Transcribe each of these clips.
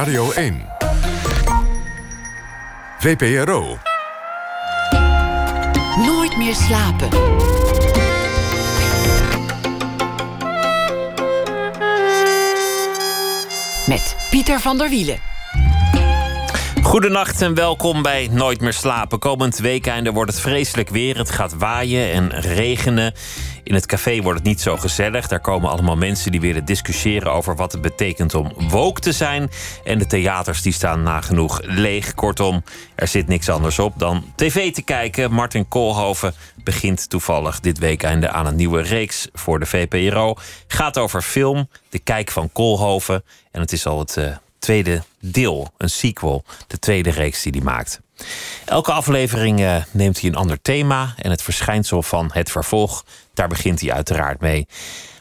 Radio 1. VPRO. Nooit meer slapen. Met Pieter van der Wielen. Goedenacht en welkom bij Nooit meer slapen. Komend weekende wordt het vreselijk weer. Het gaat waaien en regenen. In het café wordt het niet zo gezellig. Daar komen allemaal mensen die willen discussiëren over wat het betekent om woke te zijn. En de theaters die staan nagenoeg leeg. Kortom, er zit niks anders op dan tv te kijken. Martin Koolhoven begint toevallig dit weekende aan een nieuwe reeks voor de VPRO. Gaat over film, de kijk van Koolhoven. En het is al het uh, tweede deel, een sequel, de tweede reeks die hij maakt. Elke aflevering uh, neemt hij een ander thema en het verschijnsel van het vervolg, daar begint hij uiteraard mee.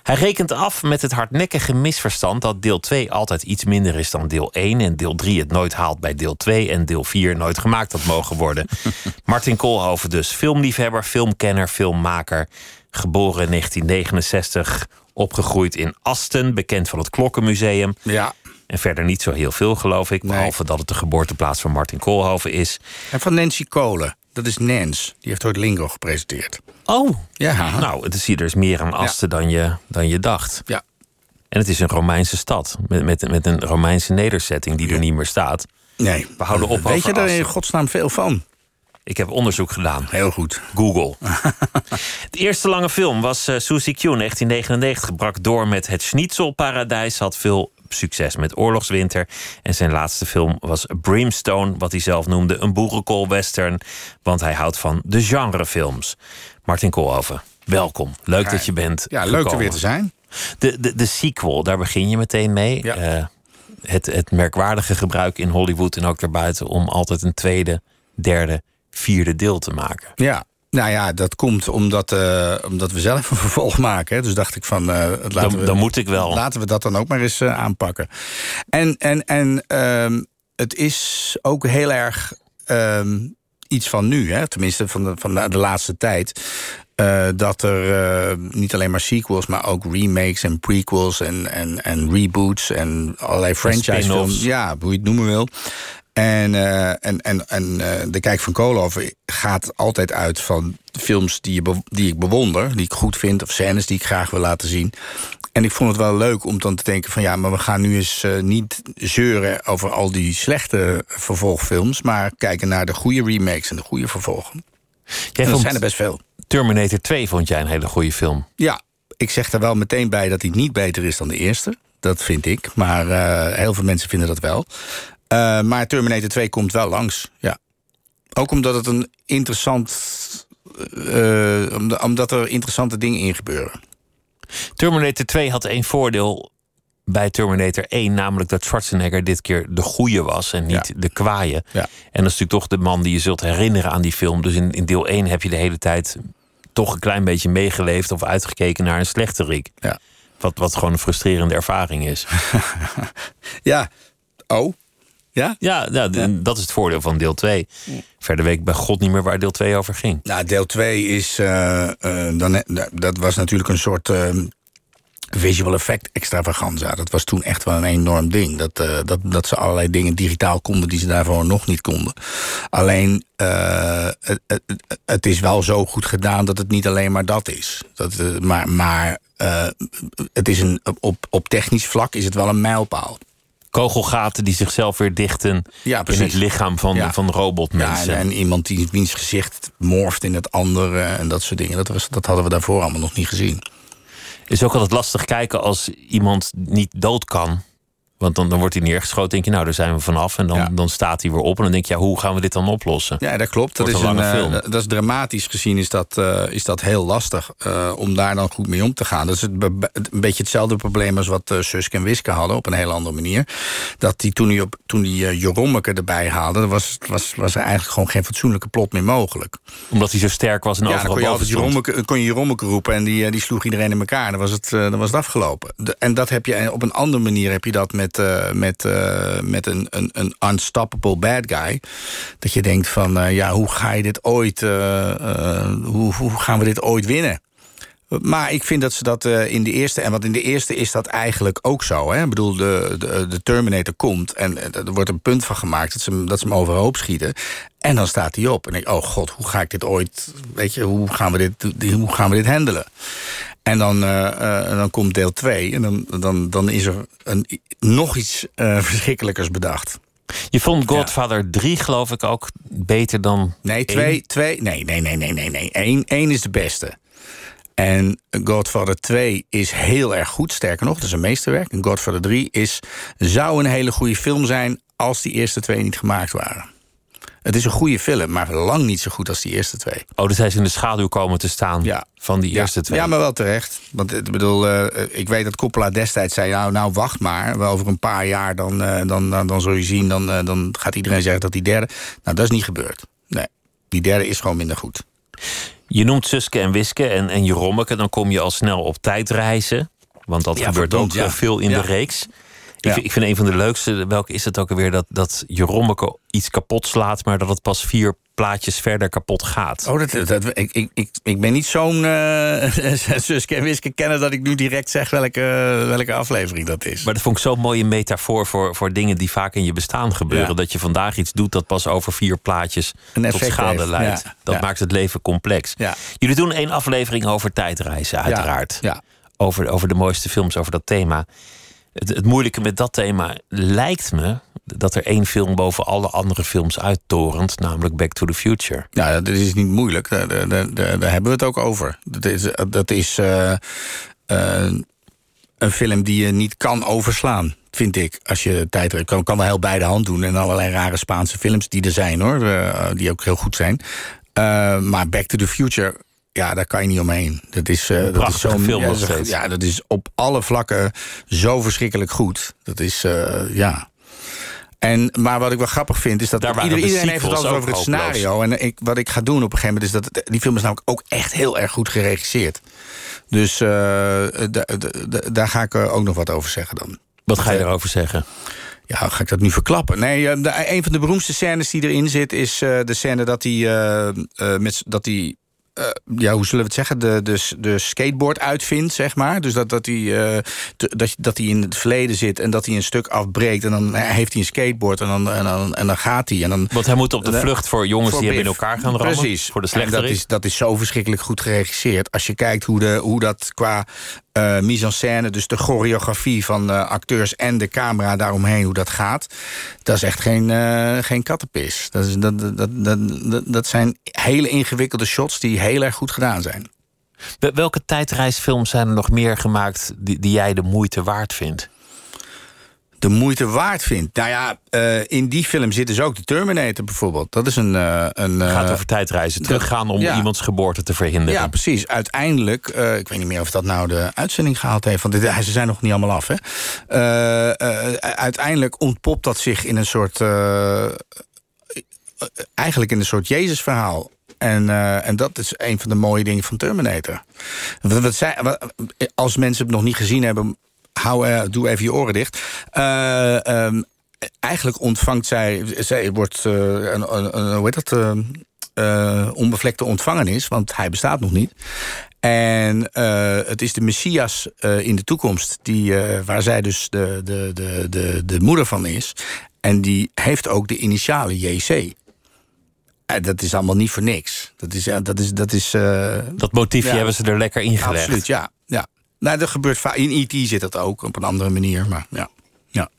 Hij rekent af met het hardnekkige misverstand dat deel 2 altijd iets minder is dan deel 1 en deel 3 het nooit haalt bij deel 2 en deel 4 nooit gemaakt had mogen worden. Martin Koolhoven dus, filmliefhebber, filmkenner, filmmaker, geboren in 1969, opgegroeid in Asten, bekend van het Klokkenmuseum. Ja. En verder niet zo heel veel, geloof ik. Behalve dat het de geboorteplaats van Martin Koolhoven is. En van Nancy Kolen. Dat is Nance. Die heeft ooit Lingo gepresenteerd. Oh, ja. Nou, het is hier dus meer aan Asten ja. dan, je, dan je dacht. Ja. En het is een Romeinse stad. Met, met, met een Romeinse nederzetting die er niet meer staat. Nee. We houden op Weet je daar in godsnaam veel van? Ik heb onderzoek gedaan. Heel goed. Google. de eerste lange film was uh, Susie Q, 1999. Brak door met Het Schnitzelparadijs. Had veel succes met Oorlogswinter. En zijn laatste film was Brimstone, wat hij zelf noemde een boerenkoolwestern. Want hij houdt van de genrefilms. Martin Koolhoven, welkom. Leuk ja, dat je bent. Ja, leuk er weer te zijn. De, de, de sequel, daar begin je meteen mee. Ja. Uh, het, het merkwaardige gebruik in Hollywood en ook daarbuiten om altijd een tweede, derde, vierde deel te maken. Ja, nou ja, dat komt omdat, uh, omdat we zelf een vervolg maken. Hè. Dus dacht ik van, uh, laten dan, we, dan moet ik wel. Laten we dat dan ook maar eens uh, aanpakken. En, en, en um, het is ook heel erg um, iets van nu, hè. tenminste van de, van de, de laatste tijd. Uh, dat er uh, niet alleen maar sequels, maar ook remakes en prequels en, en, en reboots en allerlei franchise films. Ja, hoe je het noemen wil. En, uh, en, en, en uh, de Kijk van Koolhoven gaat altijd uit van films die, je die ik bewonder, die ik goed vind, of scènes die ik graag wil laten zien. En ik vond het wel leuk om dan te denken van ja, maar we gaan nu eens uh, niet zeuren over al die slechte vervolgfilms, maar kijken naar de goede remakes en de goede vervolgen. Jij en dat zijn er best veel. Terminator 2 vond jij een hele goede film. Ja, ik zeg er wel meteen bij dat hij niet beter is dan de eerste. Dat vind ik, maar heel veel mensen vinden dat wel. Uh, maar Terminator 2 komt wel langs, ja. Ook omdat het een interessant... Uh, omdat er interessante dingen in gebeuren. Terminator 2 had één voordeel bij Terminator 1... namelijk dat Schwarzenegger dit keer de goede was en niet ja. de kwaaie. Ja. En dat is natuurlijk toch de man die je zult herinneren aan die film. Dus in, in deel 1 heb je de hele tijd toch een klein beetje meegeleefd... of uitgekeken naar een slechterik. Ja. Wat, wat gewoon een frustrerende ervaring is. ja, oh... Ja? Ja, ja, ja, dat is het voordeel van deel 2. Verder weet ik bij God niet meer waar deel 2 over ging. Nou, deel 2 is. Uh, uh, dan, dat was natuurlijk een soort. Uh, visual effect extravaganza. Dat was toen echt wel een enorm ding. Dat, uh, dat, dat ze allerlei dingen digitaal konden die ze daarvoor nog niet konden. Alleen, uh, het, het, het, is wel zo goed gedaan dat het niet alleen maar dat is. Dat, uh, maar maar het is een, op, op technisch vlak is het wel een mijlpaal kogelgaten die zichzelf weer dichten ja, in het lichaam van, ja. van robotmensen. Ja, en, en, iemand die wiens gezicht morft in het andere en dat soort dingen. Dat, was, dat hadden we daarvoor allemaal nog niet gezien. Is ook altijd lastig kijken als iemand niet dood kan. Want dan, dan wordt hij neergeschoten. denk je, nou, daar zijn we vanaf. En dan, ja. dan staat hij weer op. En dan denk je, ja, hoe gaan we dit dan oplossen? Ja, dat klopt. Dat is, een, een, film. Uh, dat is dramatisch gezien is dat, uh, is dat heel lastig uh, om daar dan goed mee om te gaan. Dat is het, een beetje hetzelfde probleem als wat Suske en Wiske hadden, op een hele andere manier. Dat die toen die, op, toen die Jorommeke erbij haalde, was, was, was er eigenlijk gewoon geen fatsoenlijke plot meer mogelijk. Omdat hij zo sterk was en ja, overal dan kon je Jorommeke, kon je Jorommeke roepen en die, die sloeg iedereen in elkaar. Dan was het, dan was het afgelopen. De, en dat heb je op een andere manier heb je dat met, met uh, met een, een, een unstoppable bad guy. Dat je denkt van, uh, ja, hoe ga je dit ooit... Hoe, hoe gaan we dit ooit winnen? Maar ik vind dat ze dat in de eerste... en want in de eerste is dat eigenlijk ook zo. Hè? Ik bedoel, de, de, de Terminator komt... en er wordt een punt van gemaakt dat ze, dat ze hem overhoop schieten. En dan staat hij op. En ik, oh god, hoe ga ik dit ooit... weet je, hoe gaan we dit, hoe gaan we dit handelen? En dan, uh, uh, dan komt deel 2 en dan, dan, dan is er een, nog iets uh, verschrikkelijkers bedacht. Je vond Godfather ja. 3 geloof ik ook beter dan Nee, 2, 2, nee, nee, nee, nee, nee, nee. 1, 1 is de beste. En Godfather 2 is heel erg goed. Sterker nog, dat is een meesterwerk. En Godfather 3 is, zou een hele goede film zijn... als die eerste twee niet gemaakt waren. Het is een goede film, maar lang niet zo goed als die eerste twee. Oh, dus hij is in de schaduw komen te staan ja. van die eerste twee. Ja, maar wel terecht. Want ik bedoel, uh, ik weet dat Coppola destijds zei... nou, nou wacht maar, over een paar jaar dan, uh, dan, dan, dan zul je zien... Dan, uh, dan gaat iedereen zeggen dat die derde... Nou, dat is niet gebeurd. Nee, die derde is gewoon minder goed. Je noemt Suske en Wiske en, en Jerommeke... dan kom je al snel op tijdreizen. Want dat ja, gebeurt ook ja. veel in de reeks. Ik, vind, ik, vind een van de leukste, welke is het ook alweer, dat, dat Jerommeke iets kapot slaat, maar dat het pas vier plaatjes verder kapot gaat. Oh, dat, dat, ik, ik, ik, ik ben niet zo'n uh, Suske en Wiske kennen dat ik nu direct zeg welke, welke aflevering dat is. Maar dat vond ik zo'n mooie metafoor voor, voor dingen die vaak in je bestaan gebeuren. Dat je vandaag iets doet dat pas over vier plaatjes tot schade heeft. leidt. Dat maakt het leven complex. Jullie doen één aflevering over tijdreizen, uiteraard. Over, over de mooiste films, over dat thema. Het, het, moeilijke met dat thema lijkt me dat er één film boven alle andere films uittorent, namelijk Back to the Future. Ja, dat is niet moeilijk. Daar, daar, daar, hebben we het ook over. Dat is, dat is uh, uh, een film die je niet kan overslaan vind ik. Als je tijd kan, kan wel heel bij de hand doen. En allerlei rare Spaanse films die er zijn hoor. Uh, die ook heel goed zijn. maar Back to the Future ja, daar kan je niet omheen. Dat is, uh, dat is zo'n film. Ja, ja, dat is op alle vlakken zo verschrikkelijk goed. Dat is, uh, ja. En, maar wat ik wel grappig vind, is dat iedereen, iedereen heeft het altijd over het scenario. En ik, wat ik ga doen op een gegeven moment, is dat die film is namelijk ook echt heel erg goed geregisseerd. Dus uh, daar ga ik ook nog wat over zeggen dan. Wat ga je erover zeggen? Ja, ga ik dat nu verklappen? Nee, de, een van de beroemdste scènes die erin zit... is de scène dat hij, met, dat hij uh, ja, hoe zullen we het zeggen, de, de, de skateboard uitvindt, zeg maar. Dus dat, dat, hij, uh, dat, dat hij in het verleden zit en dat hij een stuk afbreekt... en dan heeft hij een skateboard en dan, en dan, en dan gaat hij. En dan, Want hij moet op de vlucht voor jongens voor die hebben in elkaar gaan rammen. Precies. Voor de en dat is, dat is zo verschrikkelijk goed geregisseerd. Als je kijkt hoe, de, hoe dat qua uh, mise en scène, dus de choreografie van uh, acteurs en de camera daaromheen, hoe dat gaat. Dat is echt geen, uh, geen kattenpis. Dat, is, dat, dat, dat, dat zijn hele ingewikkelde shots die heel erg goed gedaan zijn. Welke tijdreisfilms zijn er nog meer gemaakt die, die jij de moeite waard vindt? De moeite waard vindt. Nou ja, uh, in die film zit dus ook de Terminator bijvoorbeeld. Dat is een... Uh, een gaat over tijdreizen. Teruggaan om ja. iemands geboorte te verhinderen. Ja, precies. Uiteindelijk, ik weet niet meer of dat nou de uitzending gehaald heeft... want dit, ze zijn nog niet allemaal af, hè. uiteindelijk ontpopt dat zich in een soort... eigenlijk in een soort Jezus-verhaal. En, uh, en dat is een van de mooie dingen van Terminator. Wat, wat zij, wat, als mensen het nog niet gezien hebben, hou, uh, doe even je oren dicht. Uh, um, eigenlijk ontvangt zij, zij wordt, uh, een, een, een, hoe heet dat, onbevlekte ontvangenis, want hij bestaat nog niet. En uh, het is de Messias uh, in de toekomst, die, uh, waar zij dus de, de, de, de, de moeder van is. En die heeft ook de initialen JC. En dat is allemaal niet voor niks. Dat, is, dat, is, dat, is, dat motiefje ja, hebben ze er lekker ingelegd. Absoluut, ja. ja. Nou, dat gebeurt vaak. In IT e zit dat ook op een andere manier. Maar ja. ja.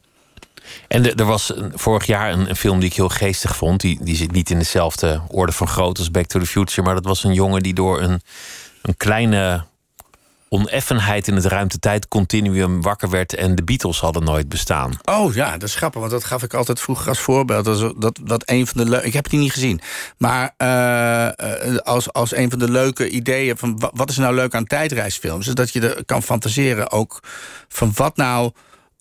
En er was vorig jaar een, een, film die ik heel geestig vond. Die, die zit niet in dezelfde orde van grootte als Back to the Future. Maar dat was een jongen die door een, een kleine oneffenheid in het ruimte-tijd-continuum wakker werd en de Beatles hadden nooit bestaan. Oh ja, dat is grappig, want dat gaf ik altijd vroeger als voorbeeld. Dat, dat, dat een van de. Ik heb het niet gezien. Maar uh, als, als een van de leuke ideeën van wat is nou leuk aan tijdreisfilms, is dat je er kan fantaseren ook van wat nou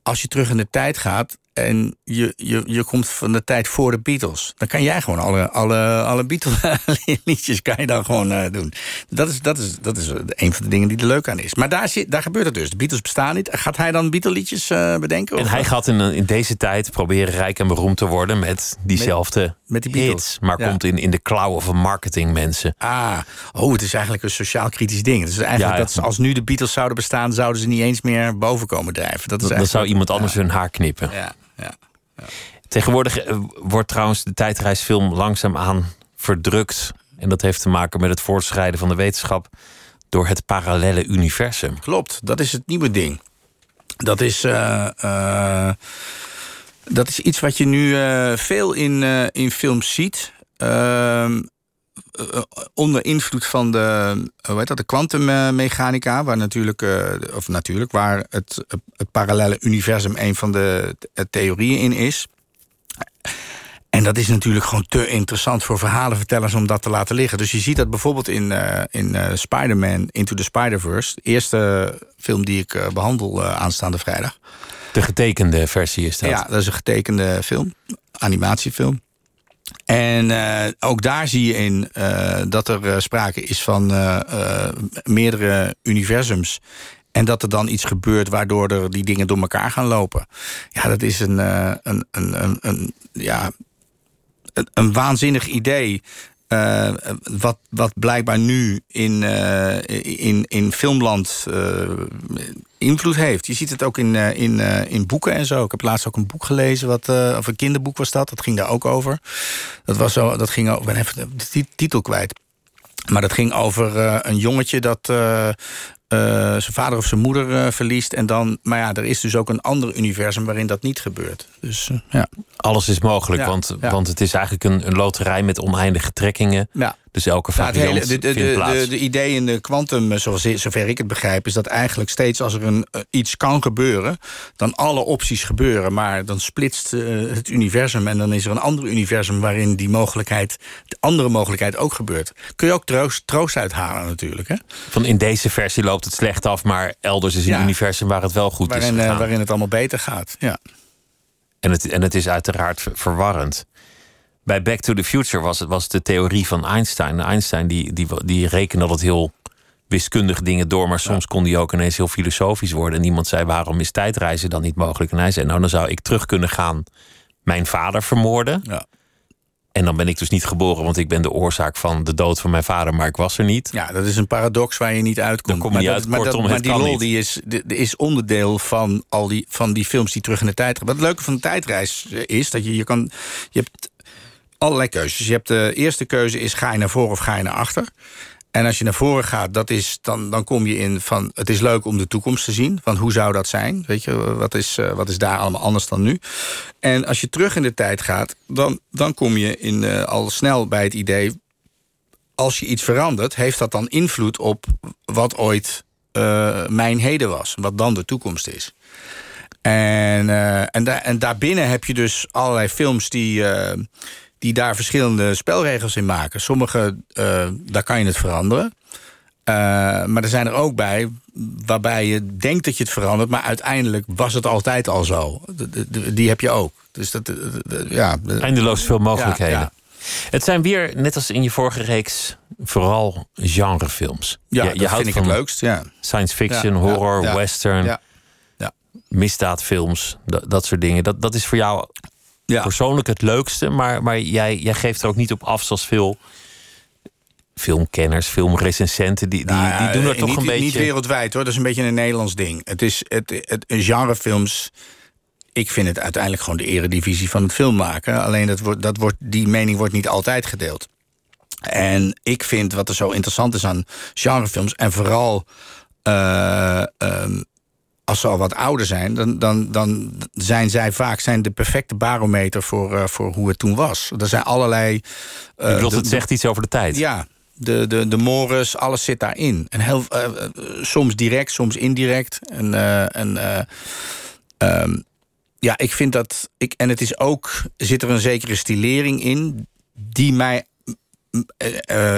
als je terug in de tijd gaat en je, je, je komt van de tijd voor de Beatles. Dan kan jij gewoon alle, alle, alle Beatles-liedjes kan je dan gewoon uh, doen. Dat is, dat, is, dat is een van de dingen die er leuk aan is. Maar daar, zit, daar gebeurt het dus. De Beatles bestaan niet. Gaat hij dan Beatle-liedjes uh, bedenken? En hij gaat in, in deze tijd proberen rijk en beroemd te worden... met diezelfde met die Beatles. hits, maar Ja. komt in, in de klauwen van marketingmensen. Ah, oh, het is eigenlijk een sociaal kritisch ding. Is eigenlijk Ja, dat ze- als nu de Beatles zouden bestaan, zouden ze niet eens meer boven komen drijven. Dat is Dan, zou iemand anders hun haar knippen. Ja, ja. Tegenwoordig eh, wordt trouwens de tijdreisfilm langzaamaan verdrukt. En dat heeft te maken met het voortschrijden van de wetenschap door het parallelle universum. Klopt, dat is het nieuwe ding. Dat is, eh, eh, dat is iets wat je nu veel in, in films ziet. Ehm, eh, onder invloed van de, hoe heet dat, de kwantummechanica, waar natuurlijk, eh, of natuurlijk, waar het, het parallelle universum een van de th- theorieën in is. En dat is natuurlijk gewoon te interessant voor verhalenvertellers om dat te laten liggen. Dus je ziet dat bijvoorbeeld in, eh, in eh, Spider-Man Into the Spider-Verse. De eerste film die ik eh, behandel eh, aanstaande vrijdag. De getekende versie is dat. Ja, dat is een getekende film, animatiefilm. En eh, ook daar zie je in eh, dat er eh, sprake is van meerdere universums. En dat er dan iets gebeurt waardoor er die dingen door elkaar gaan lopen. Ja, dat is een, een, een, een, ja, een waanzinnig idee. Eh, wat, wat blijkbaar nu in, eh, in, in filmland eh, invloed heeft. Je ziet het ook in, in, in boeken en zo. Ik heb laatst ook een boek gelezen, wat, of een kinderboek was dat. Dat ging daar ook over. Dat, was zo, dat ging over, ik ben even de ti- titel kwijt. Maar dat ging over een jongetje dat eh, zijn vader of zijn moeder eh, verliest. En dan, maar ja, er is dus ook een ander universum waarin dat niet gebeurt. Dus eh, ja. Alles is mogelijk, Ja, want, ja. want het is eigenlijk een, een loterij met oneindige trekkingen. ja. Dus elke het variant hele, de, de, vindt de, plaats. de, de idee in de kwantum, eh, zover ik het begrijp, is dat eigenlijk steeds als er een, eh, iets kan gebeuren, dan alle opties gebeuren. Maar dan splitst eh, het universum en dan is er een ander universum waarin die mogelijkheid, de andere mogelijkheid ook gebeurt. Kun je ook troost, troost uithalen natuurlijk. Hè? Van in deze versie loopt het slecht af, maar elders is een Ja. universum waar het wel goed Waarin, is gegaan. waarin het allemaal beter gaat. Ja. En, het, en het is uiteraard ver- verwarrend. Bij Back to the Future was het was de theorie van Einstein. Einstein die, die, die rekende altijd heel wiskundig dingen door, maar soms kon die ook ineens heel filosofisch worden. En iemand zei: waarom is tijdreizen dan niet mogelijk? En hij zei: nou, dan zou ik terug kunnen gaan mijn vader vermoorden. Ja. En dan ben ik dus niet geboren, want ik ben de oorzaak van de dood van mijn vader, maar ik was er niet. Ja, dat is een paradox waar je niet uitkomt. Kom je maar niet dat, uit. maar, dat- maar die lol niet. die is, die, die is onderdeel van al die, van die films die terug in de tijd gaan. Wat het leuke van de tijdreis is dat je, je kan. Je hebt allerlei keuzes. Je hebt de eerste keuze is ga je naar voren of ga je naar achter. En als je naar voren gaat, dat is, dan, dan kom je in van... het is leuk om de toekomst te zien. Van hoe zou dat zijn? Weet je, wat is, eh, wat is daar allemaal anders dan nu? En als je terug in de tijd gaat, dan, dan kom je in, eh, al snel bij het idee... als je iets verandert, heeft dat dan invloed op wat ooit eh, mijn heden was. Wat dan de toekomst is. En, eh, en, daar en daarbinnen heb je dus allerlei films die, eh, die daar verschillende spelregels in maken. Sommige, eh, daar kan je het veranderen. Eh, maar er zijn er ook bij waarbij je denkt dat je het verandert... maar uiteindelijk was het altijd al zo. Die heb je ook. Dus dat, ja, de- Eindeloos veel mogelijkheden. Ja, Het zijn weer, net als in je vorige reeks, vooral genrefilms. ja, je, dat houdt vind ik het leukst. Ja. science fiction, Ja, horror, western, Ja. Ja. misdaadfilms, dat, dat soort dingen. Dat, dat is voor jou Ja. persoonlijk het leukste, maar, maar jij, jij geeft er ook niet op af zoals veel filmkenners, filmrecensenten, die, die, Nou die doen er toch niet, een beetje... Niet wereldwijd hoor, dat is een beetje een Nederlands ding. Het is het, het, genrefilms. Ik vind het uiteindelijk gewoon de eredivisie van het film maken. Alleen dat wordt, dat wordt, die mening wordt niet altijd gedeeld. En ik vind wat er zo interessant is aan genrefilms... en vooral eh, ehm, als ze al wat ouder zijn... dan, dan, dan zijn zij vaak zijn de perfecte barometer voor, eh, voor hoe het toen was. Er zijn allerlei... eh, Je de- het zegt iets over de tijd. ja, de, de, de mores, alles zit daarin. En heel, eh, eh, soms direct, soms indirect. En, en eh, ehm, ja, ik vind dat. Ik, en het is ook. Zit er een zekere stilering in. die mij mm,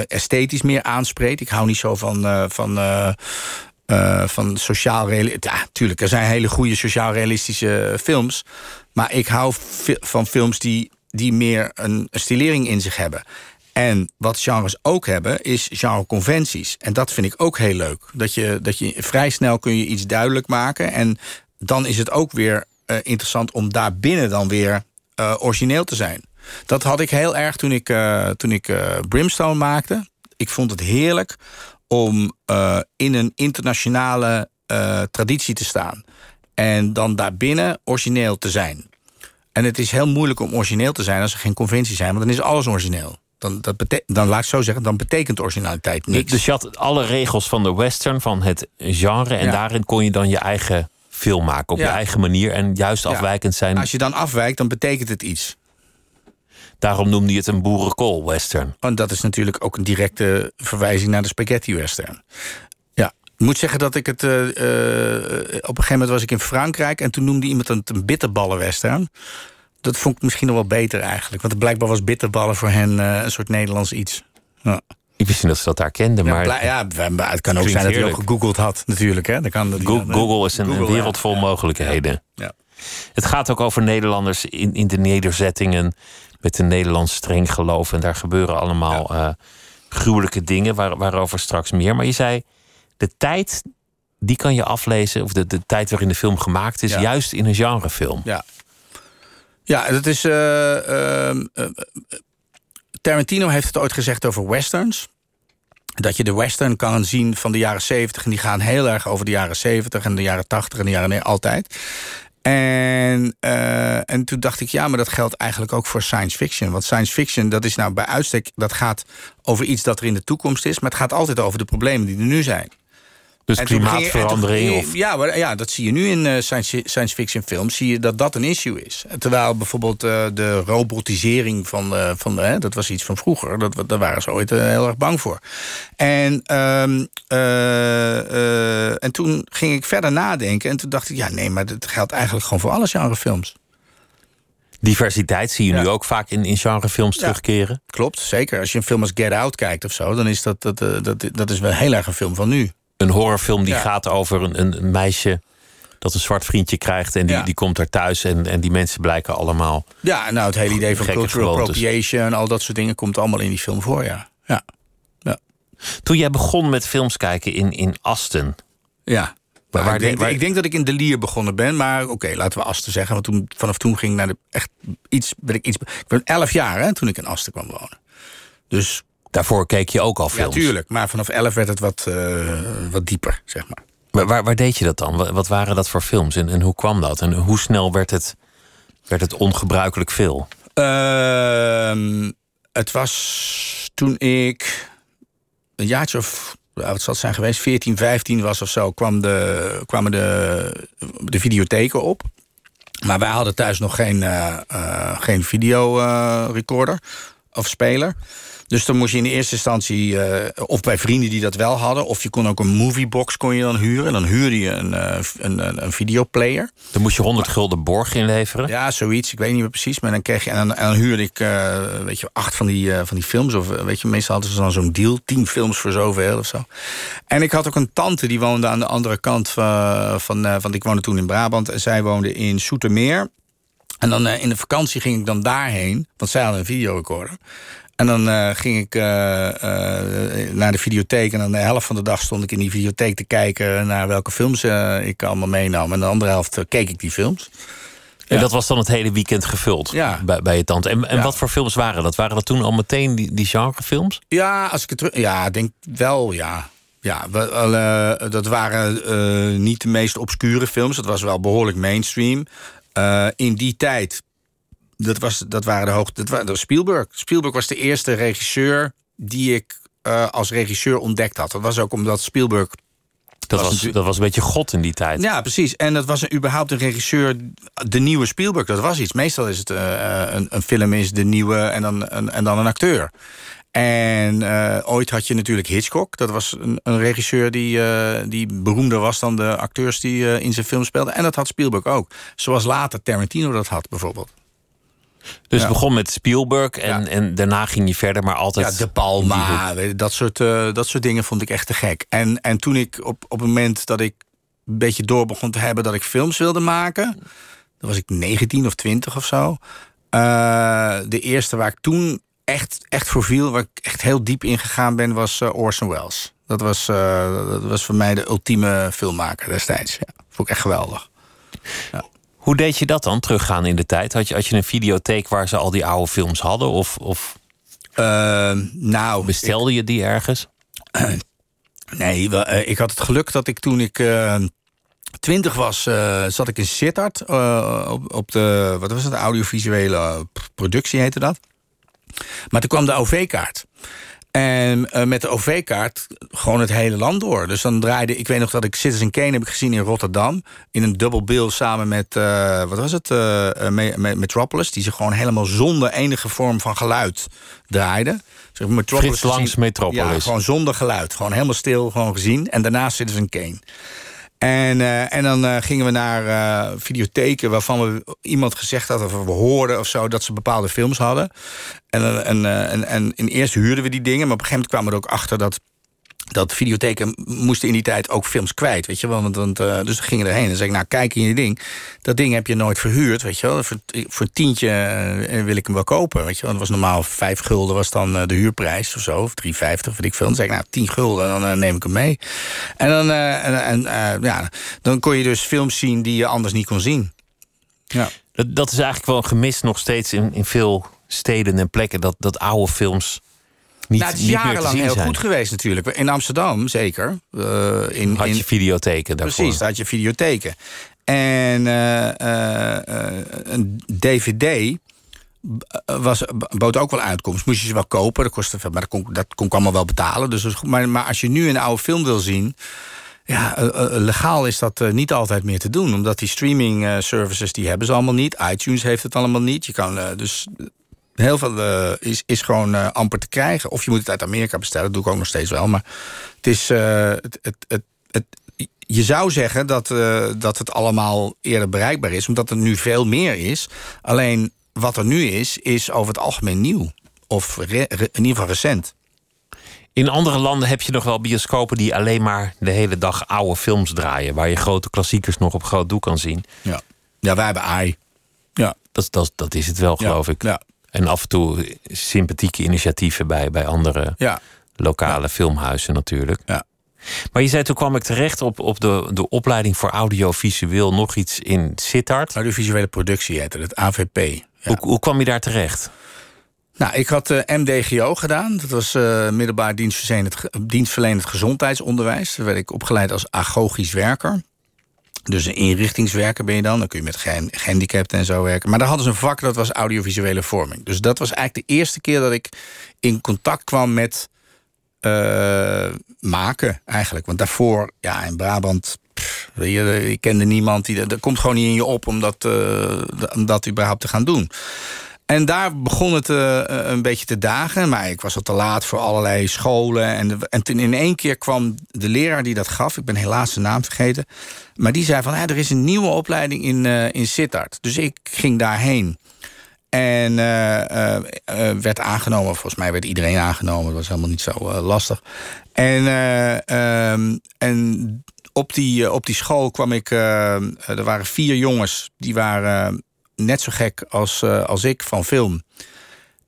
esthetisch meer aanspreekt. Ik hou niet zo van. van eh, van sociaal realistische. Ja, tuurlijk, er zijn hele goede sociaal-realistische films. Maar ik hou van films die, die meer een, stilering in zich hebben. En wat genres ook hebben, is genreconventies. En dat vind ik ook heel leuk. Dat je, dat je vrij snel kun je iets duidelijk maken. En dan is het ook weer eh, interessant om daarbinnen dan weer eh, origineel te zijn. Dat had ik heel erg toen ik, toen ik Brimstone maakte. Ik vond het heerlijk om uh, in een internationale traditie te staan. En dan daarbinnen origineel te zijn. En het is heel moeilijk om origineel te zijn als er geen conventies zijn, want dan is alles origineel. Dan, dat dan laat ik zo zeggen, dan betekent originaliteit niks. Dus je had alle regels van de western, van het genre, en daarin kon je dan je eigen film maken op je eigen manier en juist afwijkend zijn. Als je dan afwijkt, dan betekent het iets. Daarom noemde je het een boerenkool western. En dat is natuurlijk ook een directe verwijzing naar de spaghetti western. Ja, ik moet zeggen dat ik het. Uh, uh, op een gegeven moment was ik in Frankrijk en toen noemde iemand het een bitterballen western. Dat vond ik misschien nog wel beter eigenlijk. Want blijkbaar was bitterballen voor hen uh, een soort Nederlands iets. Ja. Ik wist niet dat ze dat daar kenden. Ja, maar ja, het kan ook zijn dat hij ook gegoogeld had, natuurlijk. Hè? Dan kan dat Google, is een, wereld vol mogelijkheden. Ja. Het gaat ook over Nederlanders in, in de nederzettingen. Met een Nederlands streng geloof. En daar gebeuren allemaal uh, gruwelijke dingen, waar, waarover straks meer. Maar je zei, de tijd, die kan je aflezen. of de, de tijd waarin de film gemaakt is, juist in een genrefilm. Ja, ja dat is. Uh, Tarantino heeft het ooit gezegd over westerns. Dat je de western kan zien van de jaren 70 en die gaan heel erg over de jaren 70 en de jaren 80 en de jaren nee, altijd. En, uh, en toen dacht ik, ja, maar dat geldt eigenlijk ook voor science fiction. Want science fiction, dat is nou bij uitstek, dat gaat over iets dat er in de toekomst is, maar het gaat altijd over de problemen die er nu zijn. Dus klimaatverandering? of... ja, maar, ja, dat zie je nu in uh, science, science fiction films. Zie je dat dat een issue is. Terwijl bijvoorbeeld uh, de robotisering van... Uh, van hè, dat was iets van vroeger. Dat, daar waren ze ooit heel erg bang voor. En, ehm, en toen ging ik verder nadenken. En toen dacht ik, ja, nee, maar dat geldt eigenlijk gewoon voor alle genrefilms. Diversiteit zie je nu ook vaak in, in genrefilms ja, terugkeren. Klopt, zeker. Als je een film als Get Out kijkt of zo... dan is dat, dat, dat, dat is wel heel erg een film van nu een horrorfilm die gaat over een, een, meisje dat een zwart vriendje krijgt en die, die komt daar thuis en, en die mensen blijken allemaal. Ja, nou, het hele idee van cultural appropriation en al dat soort dingen komt allemaal in die film voor, ja. ja. ja. Toen jij begon met films kijken in, in Asten. Ja. Waar, ik, denk, ik, denk, dat ik in De Lier begonnen ben, maar oké, laten we Asten zeggen. Want toen, vanaf toen ging ik naar de echt iets. Ben ik, iets ik ben elf jaar hè, toen ik in Asten kwam wonen. Dus Daarvoor keek je ook al films? Ja, tuurlijk. Maar vanaf 11 werd het wat, uh, wat dieper, zeg maar. maar waar, waar, deed je dat dan? Wat waren dat voor films? En, en hoe kwam dat? En hoe snel werd het, werd het ongebruikelijk veel? Uh, het was toen ik een jaartje of wat zal het zijn geweest, 14, 15 was of zo, kwam de, kwamen de, de videotheken op. Maar wij hadden thuis nog geen, uh, uh, geen videorecorder of speler. Dus dan moest je in de eerste instantie, uh, of bij vrienden die dat wel hadden, of je kon ook een moviebox kon je dan huren. En dan huurde je een, uh, een, een, videoplayer. Dan moest je 100 gulden borg inleveren? Ja, zoiets. Ik weet niet meer precies. Maar dan kreeg je, en dan, en dan huurde ik, uh, weet je, acht van die, van die films. Of weet je, meestal hadden ze dan zo'n deal. Tien films voor zoveel of zo. En ik had ook een tante die woonde aan de andere kant van, van, van ik woonde toen in Brabant. En zij woonde in Soetermeer. En dan in de vakantie ging ik dan daarheen, want zij hadden een videorecorder. En dan uh, ging ik uh, uh, naar de videotheek. En dan de helft van de dag stond ik in die videotheek te kijken naar welke films ik allemaal meenam. En de andere helft keek ik die films. En dat was dan het hele weekend gevuld ja. bij, bij je tante. En, en wat voor films waren dat? Waren dat toen al meteen die, die genrefilms? Ja, als ik het ja, denk wel, ja. Ja, we, dat waren niet de meest obscure films. Dat was wel behoorlijk mainstream. in die tijd dat, was, dat waren de hoogte. Dat, was Spielberg. Spielberg was de eerste regisseur die ik uh, als regisseur ontdekt had. Dat was ook omdat Spielberg. Dat was, dat was een beetje god in die tijd. Ja, precies. En dat was een, überhaupt een regisseur. De nieuwe Spielberg, dat was iets. Meestal is het uh, een, een, film is de nieuwe en dan, een, en dan een acteur. En uh, ooit had je natuurlijk Hitchcock. Dat was een, een regisseur die, uh, die beroemder was dan de acteurs die uh, in zijn film speelden. En dat had Spielberg ook. Zoals later Tarantino dat had, bijvoorbeeld. Dus het begon met Spielberg en, en daarna ging je verder, maar altijd. Ja, De Palma, dat soort, uh, dat soort dingen vond ik echt te gek. En, en toen ik op, op het moment dat ik een beetje door begon te hebben dat ik films wilde maken, dan was ik 19 of 20 of zo. Uh, de eerste waar ik toen echt, echt voor viel, waar ik echt heel diep in gegaan ben, was uh, Orson Welles. Dat was, dat was voor mij de ultieme filmmaker destijds. Ja, vond ik echt geweldig. Ja. Hoe deed je dat dan, teruggaan in de tijd? Had je, had je een videotheek waar ze al die oude films hadden? Of, of Uh, nou, bestelde je die ergens? Nee, wel, eh, ik had het geluk dat ik toen ik eh, twintig was, eh, zat ik in Sittard eh, op, op de, wat was het, audiovisuele productie heette dat. Maar toen kwam de OV-kaart. En eh, met de OV-kaart gewoon het hele land door. Dus dan draaide, ik weet nog dat ik Citizen Kane heb ik gezien in Rotterdam. In een dubbel bill samen met, eh, wat was het, eh, Me- Me- Metropolis. Die zich gewoon helemaal zonder enige vorm van geluid draaide. Zeg, Metropolis Frits Langs gezien- Metropolis. Ja, gewoon zonder geluid. Gewoon helemaal stil, gewoon gezien. En daarna Citizen Kane. En, eh, en dan eh, gingen we naar eh, videotheken waarvan we iemand gezegd had, of we hoorden of zo, dat ze bepaalde films hadden. En, en, en, en in eerst huurden we die dingen, maar op een gegeven moment kwamen we er ook achter dat. Dat videotheken moesten in die tijd ook films kwijt, weet je wel. Want, want, eh, dus gingen erheen en zei ik, nou kijk in je ding. Dat ding heb je nooit verhuurd, weet je wel. Voor, voor tientje eh, wil ik hem wel kopen, weet je wel. Dat was normaal vijf gulden was dan eh, de huurprijs of zo. Of 3,50, weet ik veel. Dan zei ik, nou 10 gulden, dan neem ik hem mee. En dan, en, ja, dan kon je dus films zien die je anders niet kon zien. Ja. Dat, dat is eigenlijk wel een gemis nog steeds in, in veel steden en plekken. Dat, dat oude films niet, nou, het is jarenlang heel zijn. goed geweest natuurlijk. In Amsterdam zeker. Eh, in, Had in, je videotheken daarvoor. Precies, had je videotheken. En eh, eh, een DVD was, bood ook wel uitkomst. Moest je ze wel kopen, dat kostte veel, maar dat kon, dat kon ik allemaal wel betalen. Dus maar, maar als je nu een oude film wil zien... Ja, legaal is dat niet altijd meer te doen. Omdat die streaming services, die hebben ze allemaal niet. iTunes heeft het allemaal niet. Je kan dus... Heel veel eh, is, is gewoon eh, amper te krijgen. Of je moet het uit Amerika bestellen. Dat doe ik ook nog steeds wel. Maar het is... eh, het, het, het, het, je zou zeggen dat, dat het allemaal eerder bereikbaar is. Omdat er nu veel meer is. Alleen wat er nu is, is over het algemeen nieuw. Of re- re- in ieder geval recent. In andere landen heb je nog wel bioscopen die alleen maar de hele dag oude films draaien. Waar je grote klassiekers nog op groot doek kan zien. Ja, ja wij hebben AI. Ja, Dat, dat, dat is het wel, geloof ik. Ja, En af en toe sympathieke initiatieven bij, bij andere ja, lokale filmhuizen natuurlijk. ja. Maar je zei, toen kwam ik terecht op, op de, de opleiding voor audiovisueel nog iets in Sittard. Audiovisuele productie heette het, AVP. Ja. Hoe, hoe kwam je daar terecht? Nou, ik had eh, MDGO gedaan. Dat was eh, middelbaar dienstverlenend, dienstverlenend gezondheidsonderwijs. Daar werd ik opgeleid als agogisch werker. Dus een inrichtingswerker ben je dan. Dan kun je met gehandicapten en zo werken. Maar daar hadden ze een vak, dat was audiovisuele vorming. Dus dat was eigenlijk de eerste keer dat ik in contact kwam met eh, maken, eigenlijk. Want daarvoor, ja, in Brabant... pff, je, kende niemand. Die, dat komt gewoon niet in je op om dat, eh, om dat überhaupt te gaan doen. En daar begon het eh, een beetje te dagen. Maar ik was al te laat voor allerlei scholen. En, en toen in één keer kwam de leraar die dat gaf. Ik ben helaas zijn naam vergeten. Maar die zei van, ja, er is een nieuwe opleiding in, eh in Sittard. Dus ik ging daarheen. En eh, eh, eh, werd aangenomen. Volgens mij werd iedereen aangenomen. Dat was helemaal niet zo eh, lastig. En, eh, ehm, en op, die, eh, op die school kwam ik... eh, er waren vier jongens. Die waren eh, net zo gek als, eh, als ik van film.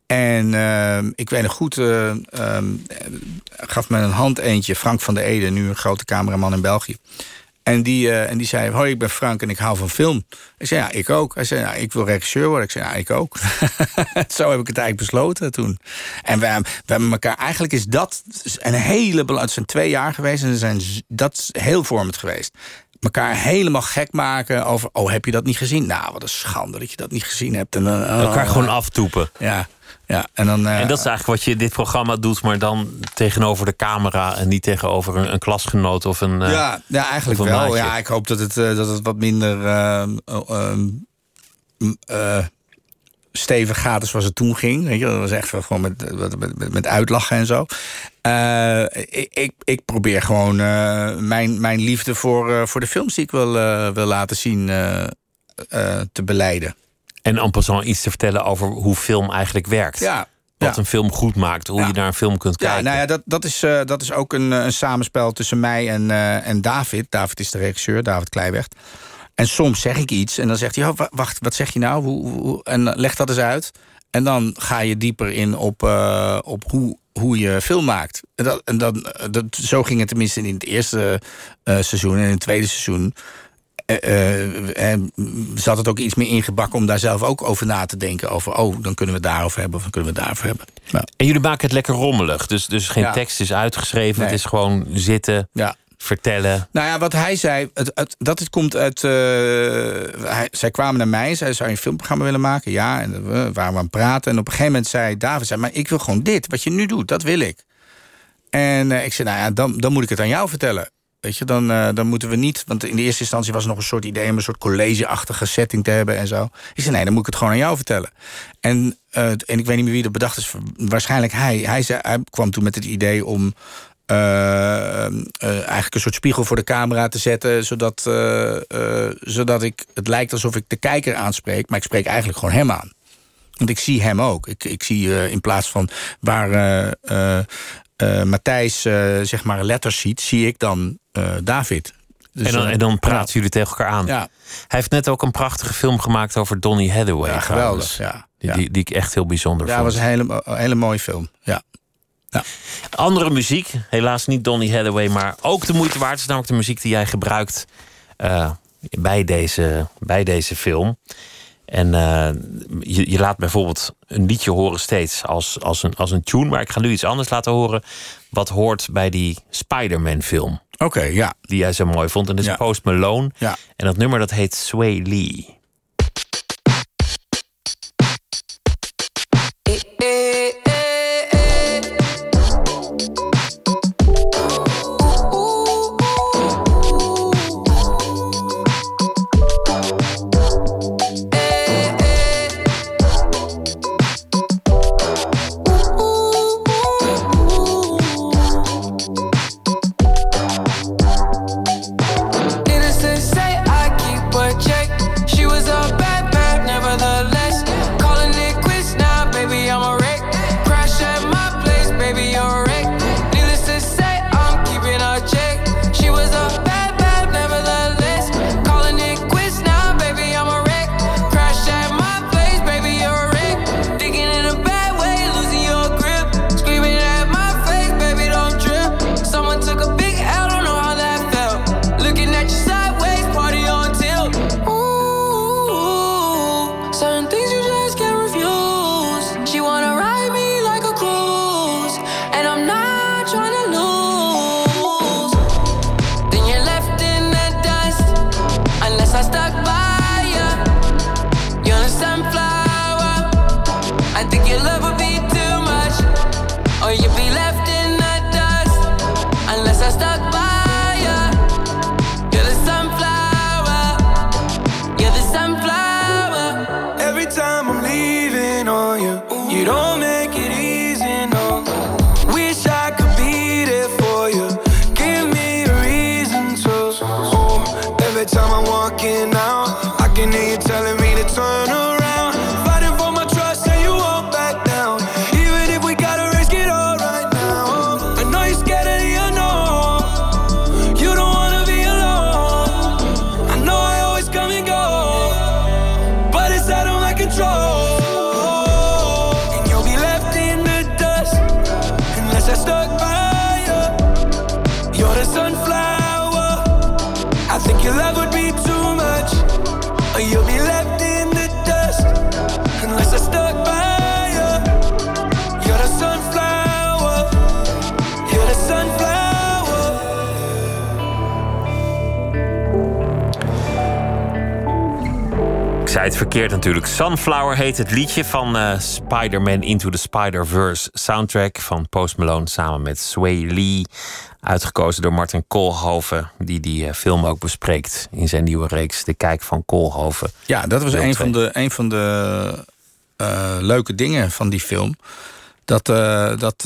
En ehm, ik weet nog goed, eh, ehm, gaf me een hand eentje, Frank van der Ede, nu een grote cameraman in België. En die, eh, en die zei, hoi, ik ben Frank en ik hou van film. Ik zei, ja, ik ook. Hij zei, nou, ik wil regisseur worden. Ik zei, ja, ik ook. Zo heb ik het eigenlijk besloten toen. En we, we hebben elkaar, eigenlijk is dat een hele belangrijke... Het zijn twee jaar geweest en zijn, dat is heel vormend geweest. Elkaar helemaal gek maken over, oh, heb je dat niet gezien? Nou, wat een schande dat je dat niet gezien hebt. En, dan, oh, Elkaar gewoon aftoepen. Ja, ja. En, dan, eh, En dat is eigenlijk wat je in dit programma doet, maar dan tegenover de camera en niet tegenover een, een klasgenoot of een. eh, ja, ja, eigenlijk een wel. maatje. Ja, ik hoop dat het, eh, dat het wat minder stevig gaat als het toen ging. Weet je, dat was echt gewoon met, met, met, uitlachen en zo. Eh, ik, ik, probeer gewoon eh, mijn, mijn liefde voor, eh, voor de films die ik wil, wil laten zien te beleiden. En en passant iets te vertellen over hoe film eigenlijk werkt. Ja, Wat ja. een film goed maakt, hoe Ja. je naar een film kunt Ja, kijken. nou ja, dat, dat, is, dat is ook een, een samenspel tussen mij en, en David. David is de regisseur, David Kleiweg. En soms zeg ik iets en dan zegt hij: oh, wa- Wacht, wat zeg je nou? Hoe, hoe- en leg dat eens uit. En dan ga je dieper in op, eh, op hoe, hoe je film maakt. En, dat, en dan, eh, dat, zo ging het tenminste in het eerste eh, seizoen. En in het tweede seizoen uh, zat het ook iets meer ingebakken om daar zelf ook over na te denken. Over, oh, dan kunnen we daarover hebben of dan kunnen we daarover hebben. En jullie maken het lekker rommelig. Dus, dus geen tekst is uitgeschreven. Het is gewoon zitten. Ja vertellen? Nou ja, wat hij zei, het, het, dat het komt uit... Uh, hij, zij kwamen naar mij, zij zou je een filmprogramma willen maken? Ja, en we waren aan het praten. En op een gegeven moment zei David, zei, maar ik wil gewoon dit. Wat je nu doet, dat wil ik. En uh, ik zei, nou ja, dan, dan moet ik het aan jou vertellen. Weet je, dan, dan moeten we niet... Want in de eerste instantie was nog een soort idee... om een soort collegeachtige setting te hebben en zo. Ik zei, nee, dan moet ik het gewoon aan jou vertellen. En, en ik weet niet meer wie dat bedacht is. Waarschijnlijk hij. Hij, zei, hij kwam toen met het idee om eigenlijk een soort spiegel voor de camera te zetten... zodat, uh, zodat ik, het lijkt alsof ik de kijker aanspreek... maar ik spreek eigenlijk gewoon hem aan. Want ik zie hem ook. Ik, ik zie in plaats van waar Matthijs zeg maar letters ziet... zie ik dan David. Dus, en, dan, en dan praten jullie tegen elkaar aan. Ja. Hij heeft net ook een prachtige film gemaakt over Donny Hathaway. Ja, geweldig. Ja, die, die, die, ik echt heel bijzonder ja, vond. Ja, was een hele, een hele mooie film. Ja. Ja. Andere muziek, helaas niet Donny Hathaway, maar ook de moeite waard. is namelijk de muziek die jij gebruikt uh, bij, deze, bij deze film. En uh, je, je, laat bijvoorbeeld een liedje horen steeds als, als, een, als een tune. Maar ik ga nu iets anders laten horen. Wat hoort bij die Spider-Man film. Oké, ja. Die jij zo mooi vond. En dat is Post Malone. Ja. En dat nummer dat heet Sway Lee. Verkeerd natuurlijk. Sunflower heet het liedje van uh, Spider-Man Into the Spider-Verse soundtrack van Post Malone samen met Sway Lee. Uitgekozen door Martin Koolhoven, die die uh, film ook bespreekt in zijn nieuwe reeks De Kijk van Koolhoven. Ja, dat was een van de, een van de uh, leuke dingen van die film. Dat, dat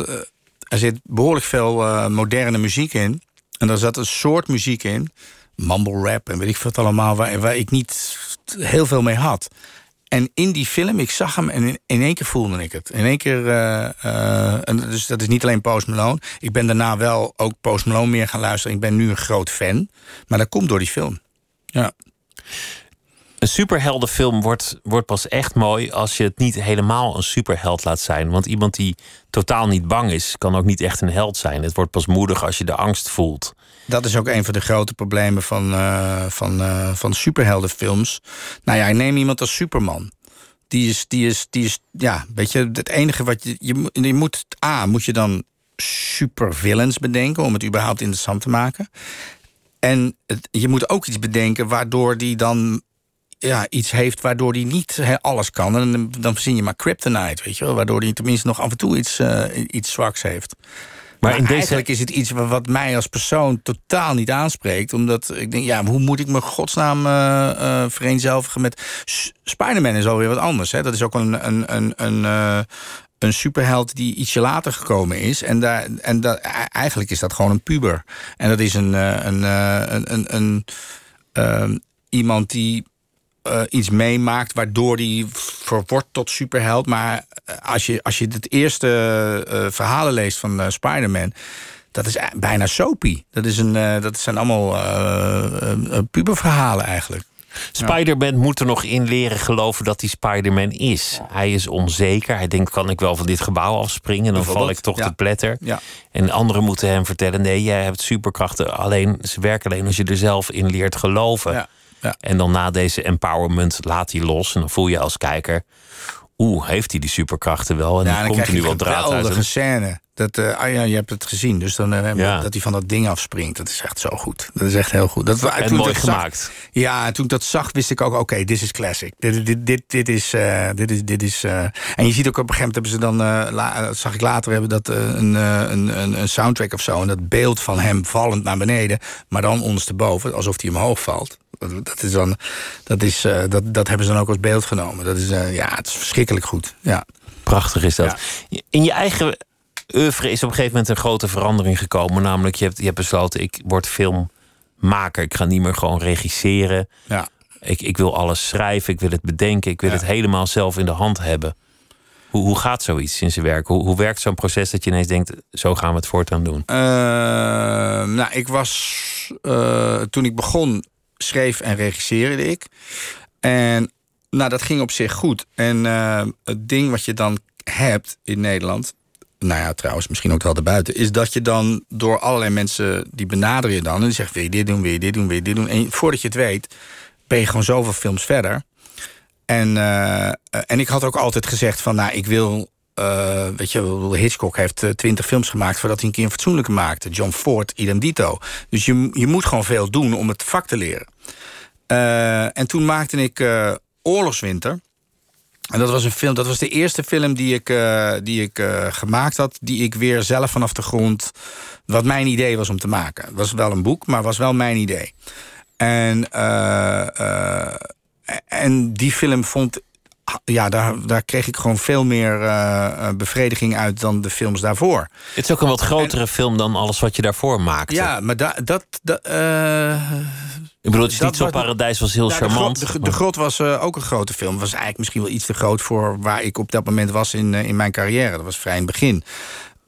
er zit behoorlijk veel moderne muziek in. En er zat een soort muziek in mumble rap en weet ik wat allemaal, waar, ik niet heel veel mee had. En in die film, ik zag hem en in, in één keer voelde ik het. In één keer, uh, en dus dat is niet alleen Post Malone. Ik ben daarna wel ook Post Malone meer gaan luisteren. Ik ben nu een groot fan. Maar dat komt door die film. Ja. Een superheldenfilm wordt, wordt pas echt mooi als je het niet helemaal een superheld laat zijn. Want iemand die totaal niet bang is, kan ook niet echt een held zijn. Het wordt pas moedig als je de angst voelt. Dat is ook een van de grote problemen van, uh, van, uh, van superheldenfilms. Nou ja, neem iemand als Superman. Die is, die is, die is, ja, weet je, het enige wat je, je, moet, A, moet je dan supervillains bedenken om het überhaupt interessant te maken. En je moet ook iets bedenken waardoor die dan ja, iets heeft waardoor hij niet alles kan. En dan verzin je maar kryptonite, weet je wel. Waardoor hij tenminste nog af en toe iets, uh, iets zwaks heeft. Maar, maar in deze... eigenlijk is het iets wat mij als persoon totaal niet aanspreekt. Omdat ik denk, ja, hoe moet ik me godsnaam uh, uh, vereenzelvigen met... Spider-Man is alweer wat anders. Hè? Dat is ook een, een, een, een, een superheld die ietsje later gekomen is. En, daar, en dat, eigenlijk is dat gewoon een puber. En dat is een, een, een, een, een, een iemand die uh, iets meemaakt waardoor hij verwordt tot superheld. Maar eh, als je, als je het eerste uh, verhalen leest van uh, Spider-Man. Dat is bijna soapy. Dat, is een, dat zijn allemaal puberverhalen eigenlijk. Spider-Man moet er nog in leren geloven dat hij Spider-Man is. Hij is onzeker. Hij denkt: kan ik wel van dit gebouw afspringen? Dan val ik toch ja. te pletter. Ja. En anderen moeten hem vertellen: nee, jij hebt superkrachten. Alleen ze werken alleen als je er zelf in leert geloven. Ja. En dan na deze empowerment laat hij los. En dan voel je als kijker... Oeh, heeft hij die superkrachten wel? En ja, dan, komt er nu wel draad uit. Een scène. Dat, uh, ah ja, je hebt het gezien. Dus dan uh, ja. dat hij van dat ding afspringt. Dat is echt zo goed. Dat is echt heel goed. Dat, en toen mooi gemaakt. Zag, ja, toen ik dat zag, wist ik ook... Oké, okay, dit is classic. Dit, dit, dit, dit is... Uh, dit is, dit is en je ziet ook op een gegeven moment hebben ze dan... La, zag ik later hebben dat een, een, een, een soundtrack of zo. En dat beeld van hem vallend naar beneden. Maar dan ondersteboven, alsof hij omhoog valt. Dat, is dan, dat, is, dat, dat hebben ze dan ook als beeld genomen. Dat is, ja, het is verschrikkelijk goed. Ja. Prachtig is dat. Ja. In je eigen oeuvre is op een gegeven moment een grote verandering gekomen. Namelijk, je hebt, je hebt besloten, ik word filmmaker. Ik ga niet meer gewoon regisseren. Ja. Ik, ik wil alles schrijven, ik wil het bedenken. Ik wil ja. het helemaal zelf in de hand hebben. Hoe, hoe gaat zoiets in zijn werk? Hoe, hoe werkt zo'n proces dat je ineens denkt... zo gaan we het voortaan doen? Uh, nou, ik was... Uh, toen ik begon, schreef en regisseerde ik. En nou, dat ging op zich goed. En uh, het ding wat je dan hebt in Nederland nou ja, trouwens, misschien ook wel erbuiten, is dat je dan door allerlei mensen die benaderen je dan en die zeggen: wil je dit doen, wil je dit doen, wil je dit doen. En voordat je het weet, ben je gewoon zoveel films verder. En, uh, en ik had ook altijd gezegd: van nou, ik wil. Uh, weet je, Hitchcock heeft twintig films gemaakt voordat hij een keer een fatsoenlijke maakte. John Ford, idem dito. Dus je, je moet gewoon veel doen om het vak te leren. Uh, en toen maakte ik Oorlogswinter. En dat was een film, dat was de eerste film die ik, uh, die ik uh, gemaakt had, die ik weer zelf vanaf de grond. Wat mijn idee was om te maken. Het was wel een boek, maar was wel mijn idee. En, uh, en die film vond. Ja, daar, daar kreeg ik gewoon veel meer bevrediging uit dan de films daarvoor. Het is ook een wat grotere en, film dan alles wat je daarvoor maakte. Ja, maar da, dat. dat ik bedoel, het is niet zo paradijs was heel charmant. De, grot, de, grot was uh, ook een grote film. was eigenlijk misschien wel iets te groot voor waar ik op dat moment was in, in mijn carrière. Dat was vrij in het begin.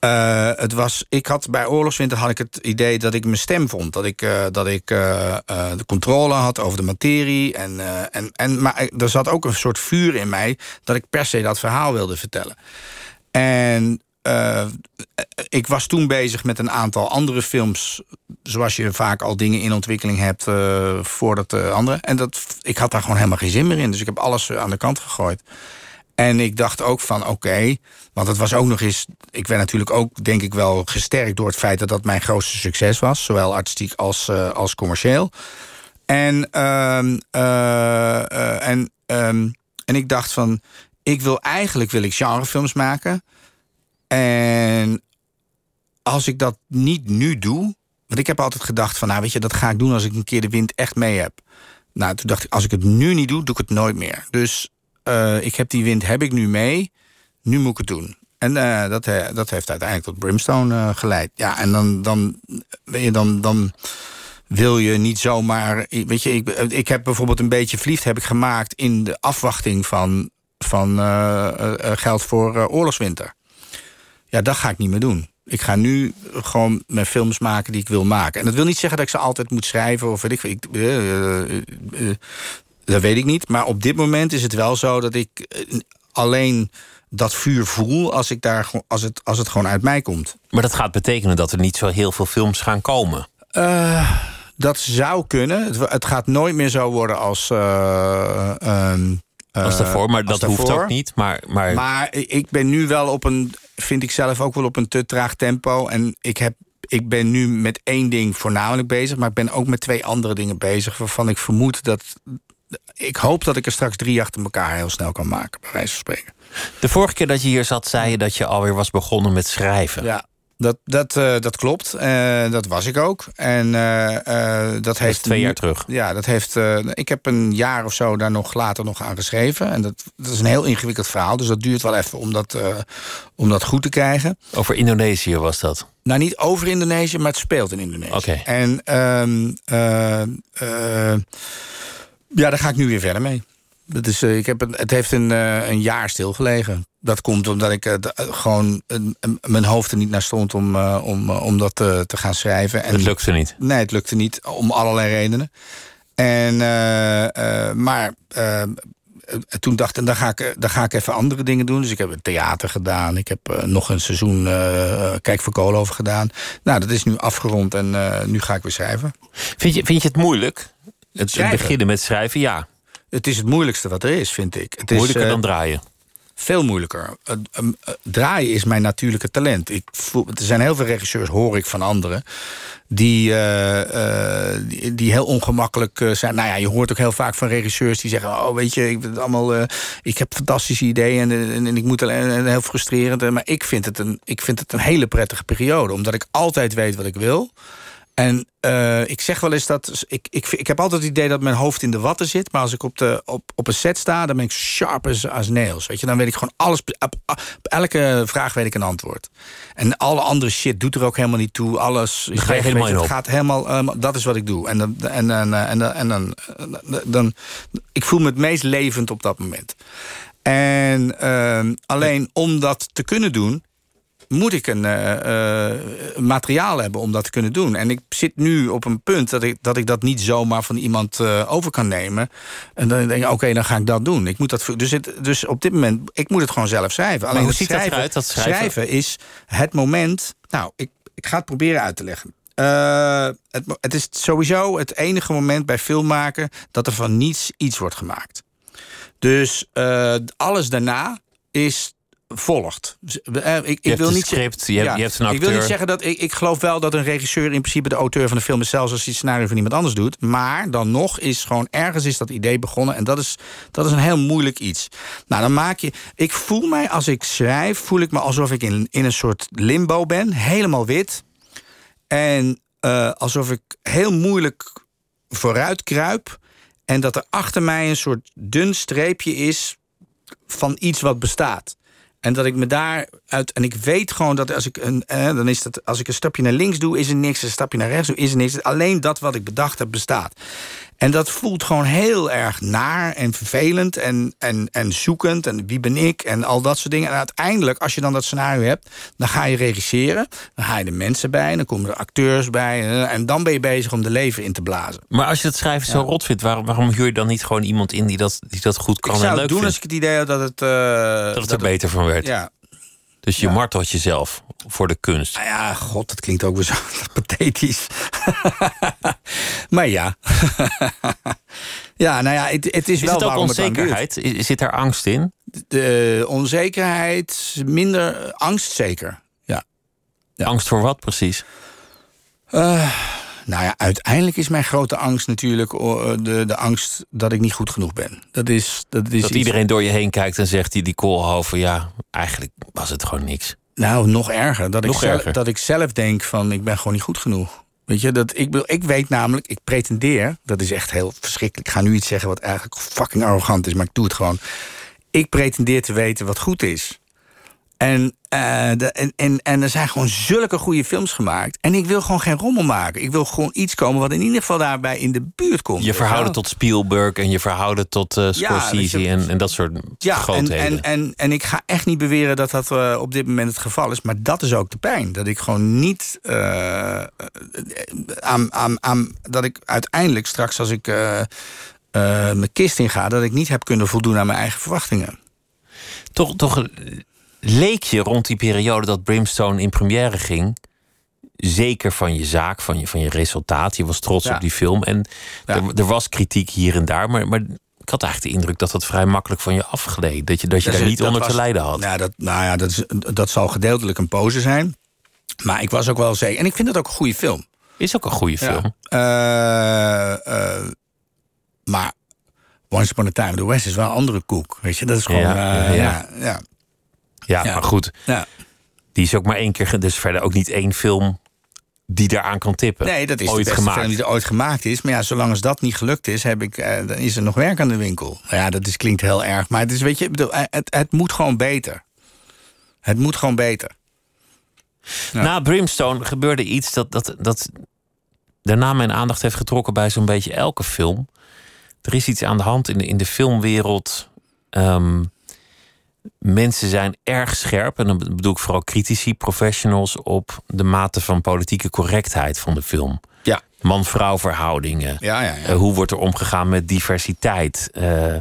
Uh, het was, ik had bij Oorlogswinter had ik het idee dat ik mijn stem vond. Dat ik, dat ik de controle had over de materie. En, en, en, maar er zat ook een soort vuur in mij dat ik per se dat verhaal wilde vertellen. En ik was toen bezig met een aantal andere films. Zoals je vaak al dingen in ontwikkeling hebt voordat de andere. En dat, ik had daar gewoon helemaal geen zin meer in. Dus ik heb alles aan de kant gegooid. En ik dacht ook van oké, want het was ook nog eens. Ik werd natuurlijk ook, denk ik wel, gesterkt door het feit dat dat mijn grootste succes was. Zowel artistiek als, uh, als commercieel. En, uh, en, um, en ik dacht van. Ik wil eigenlijk wil ik genrefilms maken. En als ik dat niet nu doe. Want ik heb altijd gedacht van, nou weet je, dat ga ik doen als ik een keer de wind echt mee heb. Nou, toen dacht ik, als ik het nu niet doe, doe ik het nooit meer. Dus ik heb die wind, heb ik nu mee. Nu moet ik het doen. En uh, dat, dat heeft uiteindelijk tot Brimstone geleid. Ja, en dan, dan, dan, dan wil je niet zomaar. Weet je, ik, ik heb bijvoorbeeld een beetje verliefd heb ik gemaakt in de afwachting van, van geld voor oorlogswinter. Ja, dat ga ik niet meer doen. Ik ga nu gewoon mijn films maken die ik wil maken. En dat wil niet zeggen dat ik ze altijd moet schrijven of weet ik. ik dat weet ik niet. Maar op dit moment is het wel zo dat ik eh, alleen dat vuur voel als, ik daar, als, het, als het gewoon uit mij komt. Maar dat gaat betekenen dat er niet zo heel veel films gaan komen. Uh, dat zou kunnen. Het, het, gaat nooit meer zo worden als. Uh, um, als daarvoor, maar dat hoeft ook niet. Maar, maar... maar ik ben nu wel op een, vind ik zelf ook wel op een te traag tempo. En ik, heb, ik ben nu met één ding voornamelijk bezig, maar ik ben ook met twee andere dingen bezig. Waarvan ik vermoed dat. Ik hoop dat ik er straks drie achter elkaar heel snel kan maken, bij wijze van spreken. De vorige keer dat je hier zat, zei je dat je alweer was begonnen met schrijven. Ja, dat, dat, uh, dat klopt. Uh, dat was ik ook. En uh, dat heeft. twee jaar terug. Ja, dat heeft. ik heb een jaar of zo daar nog later nog aan geschreven. En dat, dat is een heel ingewikkeld verhaal. Dus dat duurt wel even om dat, om dat goed te krijgen. Over Indonesië was dat? Nou, niet over Indonesië, maar het speelt in Indonesië. Oké. Okay. En ja, daar ga ik nu weer verder mee. Dat is, ik heb, het heeft een, een jaar stilgelegen dat komt omdat ik uh, gewoon mijn hoofd er niet naar stond om, om, om dat te, te gaan schrijven. En, het lukte niet? Nee, het lukte niet, om allerlei redenen. En, maar toen dacht ik, dan ga ik, dan ga ik even andere dingen doen. Dus ik heb het theater gedaan. Ik heb nog een seizoen Kijk voor over gedaan. Nou, dat is nu afgerond en nu ga ik weer schrijven. Vind je, vind je het moeilijk? Het, het beginnen met schrijven, ja. Het is het moeilijkste wat er is, vind ik. Het Moeilijker is, dan draaien? Veel moeilijker. draaien is mijn natuurlijke talent. Ik voel, er zijn heel veel regisseurs, hoor ik van anderen, die, uh, die, die, heel ongemakkelijk zijn. Nou ja, je hoort ook heel vaak van regisseurs die zeggen: Oh, weet je, ik, het allemaal, uh, ik heb fantastische ideeën en, en, en ik moet alleen heel frustrerend. Maar ik vind, het een, ik vind het een hele prettige periode, omdat ik altijd weet wat ik wil. En uh, ik zeg wel eens dat. Ik, ik, ik heb altijd het idee dat mijn hoofd in de watten zit. Maar als ik op, de, op, op een set sta, dan ben ik sharp as, as nails. Weet je, dan weet ik gewoon alles. Op, op, elke vraag weet ik een antwoord. En alle andere shit doet er ook helemaal niet toe. Alles. ga je helemaal het gaat helemaal. Um, dat is wat ik doe. En, dan, en, en, en, en, en dan, dan. Ik voel me het meest levend op dat moment. En uh, alleen om dat te kunnen doen moet ik een uh, materiaal hebben om dat te kunnen doen. En ik zit nu op een punt dat ik dat, ik dat niet zomaar van iemand uh, over kan nemen. En dan denk ik, oké, dan ga ik dat doen. Ik moet dat, dus, het, dus op dit moment, ik moet het gewoon zelf schrijven. Alleen hoe ziet schrijven, dat eruit, dat schrijven? schrijven is het moment... Nou, ik, ik ga het proberen uit te leggen. het, het is sowieso het enige moment bij filmmaken... dat er van niets iets wordt gemaakt. Dus alles daarna is volgt. Eh, ik, ik wil niet script, je, hebt, je hebt een acteur. Ik wil niet zeggen dat ik, ik geloof wel dat een regisseur in principe de auteur van de film is, zelfs als hij het scenario van iemand anders doet. Maar dan nog is gewoon ergens is dat idee begonnen en dat is, dat is een heel moeilijk iets. Nou, dan maak je. Ik voel mij als ik schrijf, voel ik me alsof ik in, in een soort limbo ben, helemaal wit. En uh, alsof ik heel moeilijk vooruit kruip. En dat er achter mij een soort dun streepje is van iets wat bestaat. En dat ik me daaruit. En ik weet gewoon dat als ik een. Eh, dan is dat. Als ik een stapje naar links doe, is er niks. Een stapje naar rechts doe, is er niks. Alleen dat wat ik bedacht heb, bestaat. En dat voelt gewoon heel erg naar en vervelend en, en, en zoekend. En wie ben ik? En al dat soort dingen. En uiteindelijk, als je dan dat scenario hebt, dan ga je regisseren. Dan ga je de mensen bij, dan komen er acteurs bij. Eh, en dan ben je bezig om de leven in te blazen. Maar als je dat schrijven zo rot vindt, waarom, waarom huur je dan niet gewoon iemand in die dat, die dat goed kan ik zou en leuk doen vindt? als ik het idee had dat het. Uh, dat het er beter van werd. Ja, dus je martelt jezelf voor de kunst. Nou ja, god, dat klinkt ook weer zo pathetisch. maar ja. ja, nou ja, het, het is, is wel het ook onzekerheid? Zit er angst in? De onzekerheid, minder angst zeker. Ja. ja. Angst voor wat precies? Uh, nou ja, uiteindelijk is mijn grote angst natuurlijk de, de angst dat ik niet goed genoeg ben. Dat is. Dat, is dat iedereen door je heen kijkt en zegt die, die koolhoven, ja, eigenlijk was het gewoon niks. Nou, nog erger. Dat, nog ik, zelf, dat ik zelf denk van ik ben gewoon niet goed genoeg. Weet je, dat ik, ik weet namelijk, ik pretendeer, dat is echt heel verschrikkelijk. Ik ga nu iets zeggen wat eigenlijk fucking arrogant is, maar ik doe het gewoon. Ik pretendeer te weten wat goed is. En, uh, de, en, en, en er zijn gewoon zulke goede films gemaakt. En ik wil gewoon geen rommel maken. Ik wil gewoon iets komen wat in ieder geval daarbij in de buurt komt. Je verhouden tot Spielberg en je verhouden tot uh, Scorsese ja, en, en dat soort ja, grootheden. En, en, en, en ik ga echt niet beweren dat dat uh, op dit moment het geval is. Maar dat is ook de pijn. Dat ik gewoon niet aan, aan, aan, dat ik uiteindelijk straks als ik mijn kist in ga, dat ik niet heb kunnen voldoen aan mijn eigen verwachtingen. Toch, toch leek je rond die periode dat Brimstone in première ging. Zeker van je zaak, van je, van je resultaat. Je was trots op die film. En er, er, was kritiek hier en daar. Maar, maar ik had eigenlijk de indruk dat dat vrij makkelijk van je afgleed. Dat je, dat je daar niet onder te lijden had. Ja, dat, nou ja, dat, is, dat zal gedeeltelijk een pose zijn. Maar ik was ook wel zeker. En ik vind het ook een goede film. Is ook een goede film. Uh, uh, maar Once Upon a Time in the West is wel een andere koek. Weet je, dat is gewoon. Ja, uh, ja, ja, ja. maar goed. Ja. Die is ook maar één keer. Dus verder ook niet één film die daaraan kan tippen. Nee, dat is ooit de beste gemaakt. film die er ooit gemaakt is. Maar ja, zolang als dat niet gelukt is, heb ik, dan is er nog werk aan de winkel. Ja, dat is, klinkt heel erg. Maar het, is, weet je, bedoel, het, het moet gewoon beter. Het moet gewoon beter. Na Brimstone gebeurde iets dat, dat, dat daarna mijn aandacht heeft getrokken bij zo'n beetje elke film. Er is iets aan de hand in de, in de filmwereld. Ehm, mensen zijn erg scherp, en dan bedoel ik vooral critici, professionals, op de mate van politieke correctheid van de film. Ja. Man-vrouw verhoudingen. Ja, ja, ja. Uh, hoe wordt er omgegaan met diversiteit? Uh,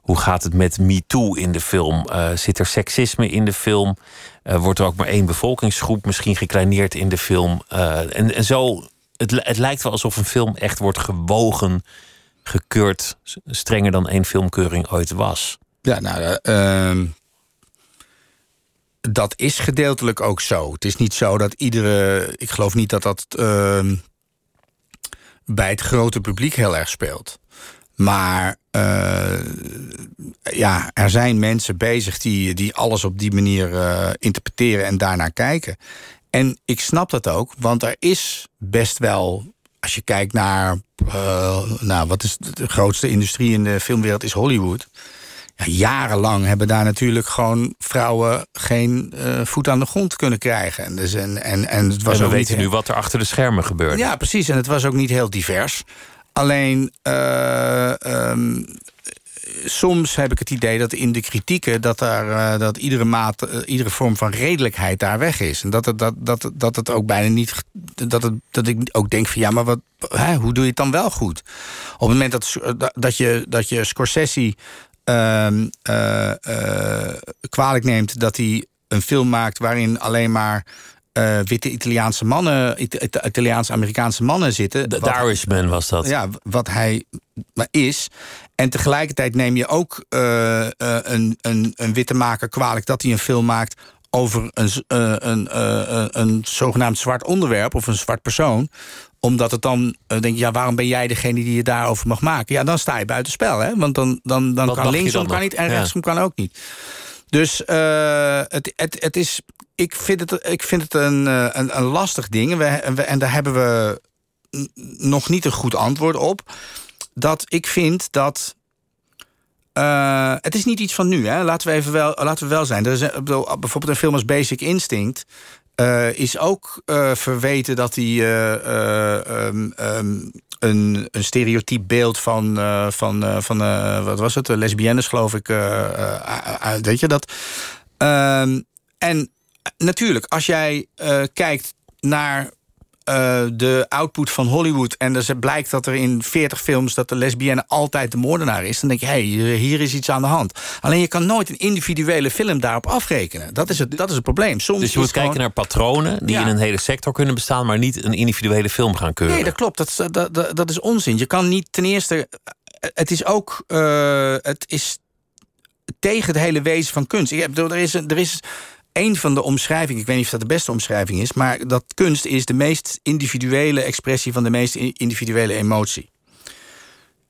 hoe gaat het met MeToo in de film? Uh, zit er seksisme in de film? Wordt er ook maar één bevolkingsgroep misschien gekleineerd in de film? En, en zo, het, het lijkt wel alsof een film echt wordt gewogen, gekeurd, strenger dan één filmkeuring ooit was. Ja, nou, uh, dat is gedeeltelijk ook zo. Het is niet zo dat iedere. Ik geloof niet dat dat ehm, bij het grote publiek heel erg speelt. Maar uh, ja, er zijn mensen bezig die, die alles op die manier uh, interpreteren en daarnaar kijken. En ik snap dat ook, want er is best wel, als je kijkt naar, uh, nou, wat is de grootste industrie in de filmwereld, is Hollywood. Ja, jarenlang hebben daar natuurlijk gewoon vrouwen geen uh, voet aan de grond kunnen krijgen. En, dus en, en, en, het was en we weten nu wat er achter de schermen gebeurt. Ja, precies. En het was ook niet heel divers. Alleen, uh, um, soms heb ik het idee dat in de kritieken... dat, daar, uh, dat iedere, maat, iedere vorm van redelijkheid daar weg is. En dat het, dat, dat, dat het ook bijna niet... Dat, het, dat ik ook denk van ja, maar wat, hè, hoe doe je het dan wel goed? Op het moment dat, dat, je, dat je Scorsese uh, kwalijk neemt... dat hij een film maakt waarin alleen maar uh, witte Italiaanse mannen, Italiaans-Amerikaanse mannen zitten. De Irishman was dat. Ja, wat hij is. En tegelijkertijd neem je ook uh, uh, een, een, een witte maker kwalijk dat hij een film maakt over een, een, een, een zogenaamd zwart onderwerp of een zwart persoon omdat het dan, denk je, ja, waarom ben jij degene die je daarover mag maken? Ja, dan sta je buitenspel, hè? Want dan, dan, dan kan linksom kan niet en rechtsom kan ook niet. Dus het, het, het is ik vind het, ik vind het een, een, een lastig ding. We, en daar hebben we nog niet een goed antwoord op. Dat ik vind dat. Uh, het is niet iets van nu, hè? Laten we even wel, laten we wel zijn. Er is een, bijvoorbeeld een film als Basic Instinct. Uh, is ook verweten dat hij um, um, een, een stereotyp beeld van, van, van wat was het, lesbiennes, geloof ik. weet je dat? Ehm, en natuurlijk, als jij kijkt naar uh, de output van Hollywood... en er blijkt dat er in 40 films dat de lesbienne altijd de moordenaar is... dan denk je, hé, hey, hier is iets aan de hand. Alleen je kan nooit een individuele film daarop afrekenen. Dat is het, dat is het probleem. Soms dus je moet kijken naar patronen die ja. in een hele sector kunnen bestaan... maar niet een individuele film gaan keuren. Nee, dat klopt. Dat, dat, dat, dat is onzin. Je kan niet ten eerste... Het is ook... Uh, het is tegen het hele wezen van kunst. Ik bedoel, er is... Er is een van de omschrijvingen, ik weet niet of dat de beste omschrijving is, maar dat kunst is de meest individuele expressie van de meest individuele emotie.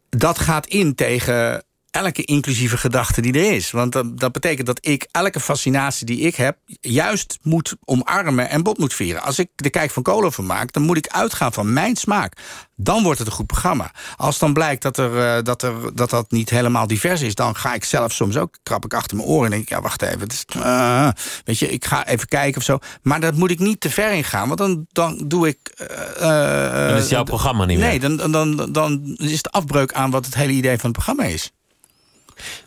Dat gaat in tegen elke inclusieve gedachte die er is. Want dat, dat, betekent dat ik elke fascinatie die ik heb... juist moet omarmen en bot moet vieren. Als ik de Kijk van Kolen van maak... dan moet ik uitgaan van mijn smaak. Dan wordt het een goed programma. Als dan blijkt dat, er, uh, dat, er, dat dat niet helemaal divers is... dan ga ik zelf soms ook, krap ik achter mijn oren... en denk ik, ja, wacht even. Is, uh, weet je, ik ga even kijken of zo. Maar dat moet ik niet te ver in gaan. Want dan, dan doe ik... Uh, dan is jouw programma niet meer. Nee, dan, dan, dan, dan is het afbreuk aan wat het hele idee van het programma is.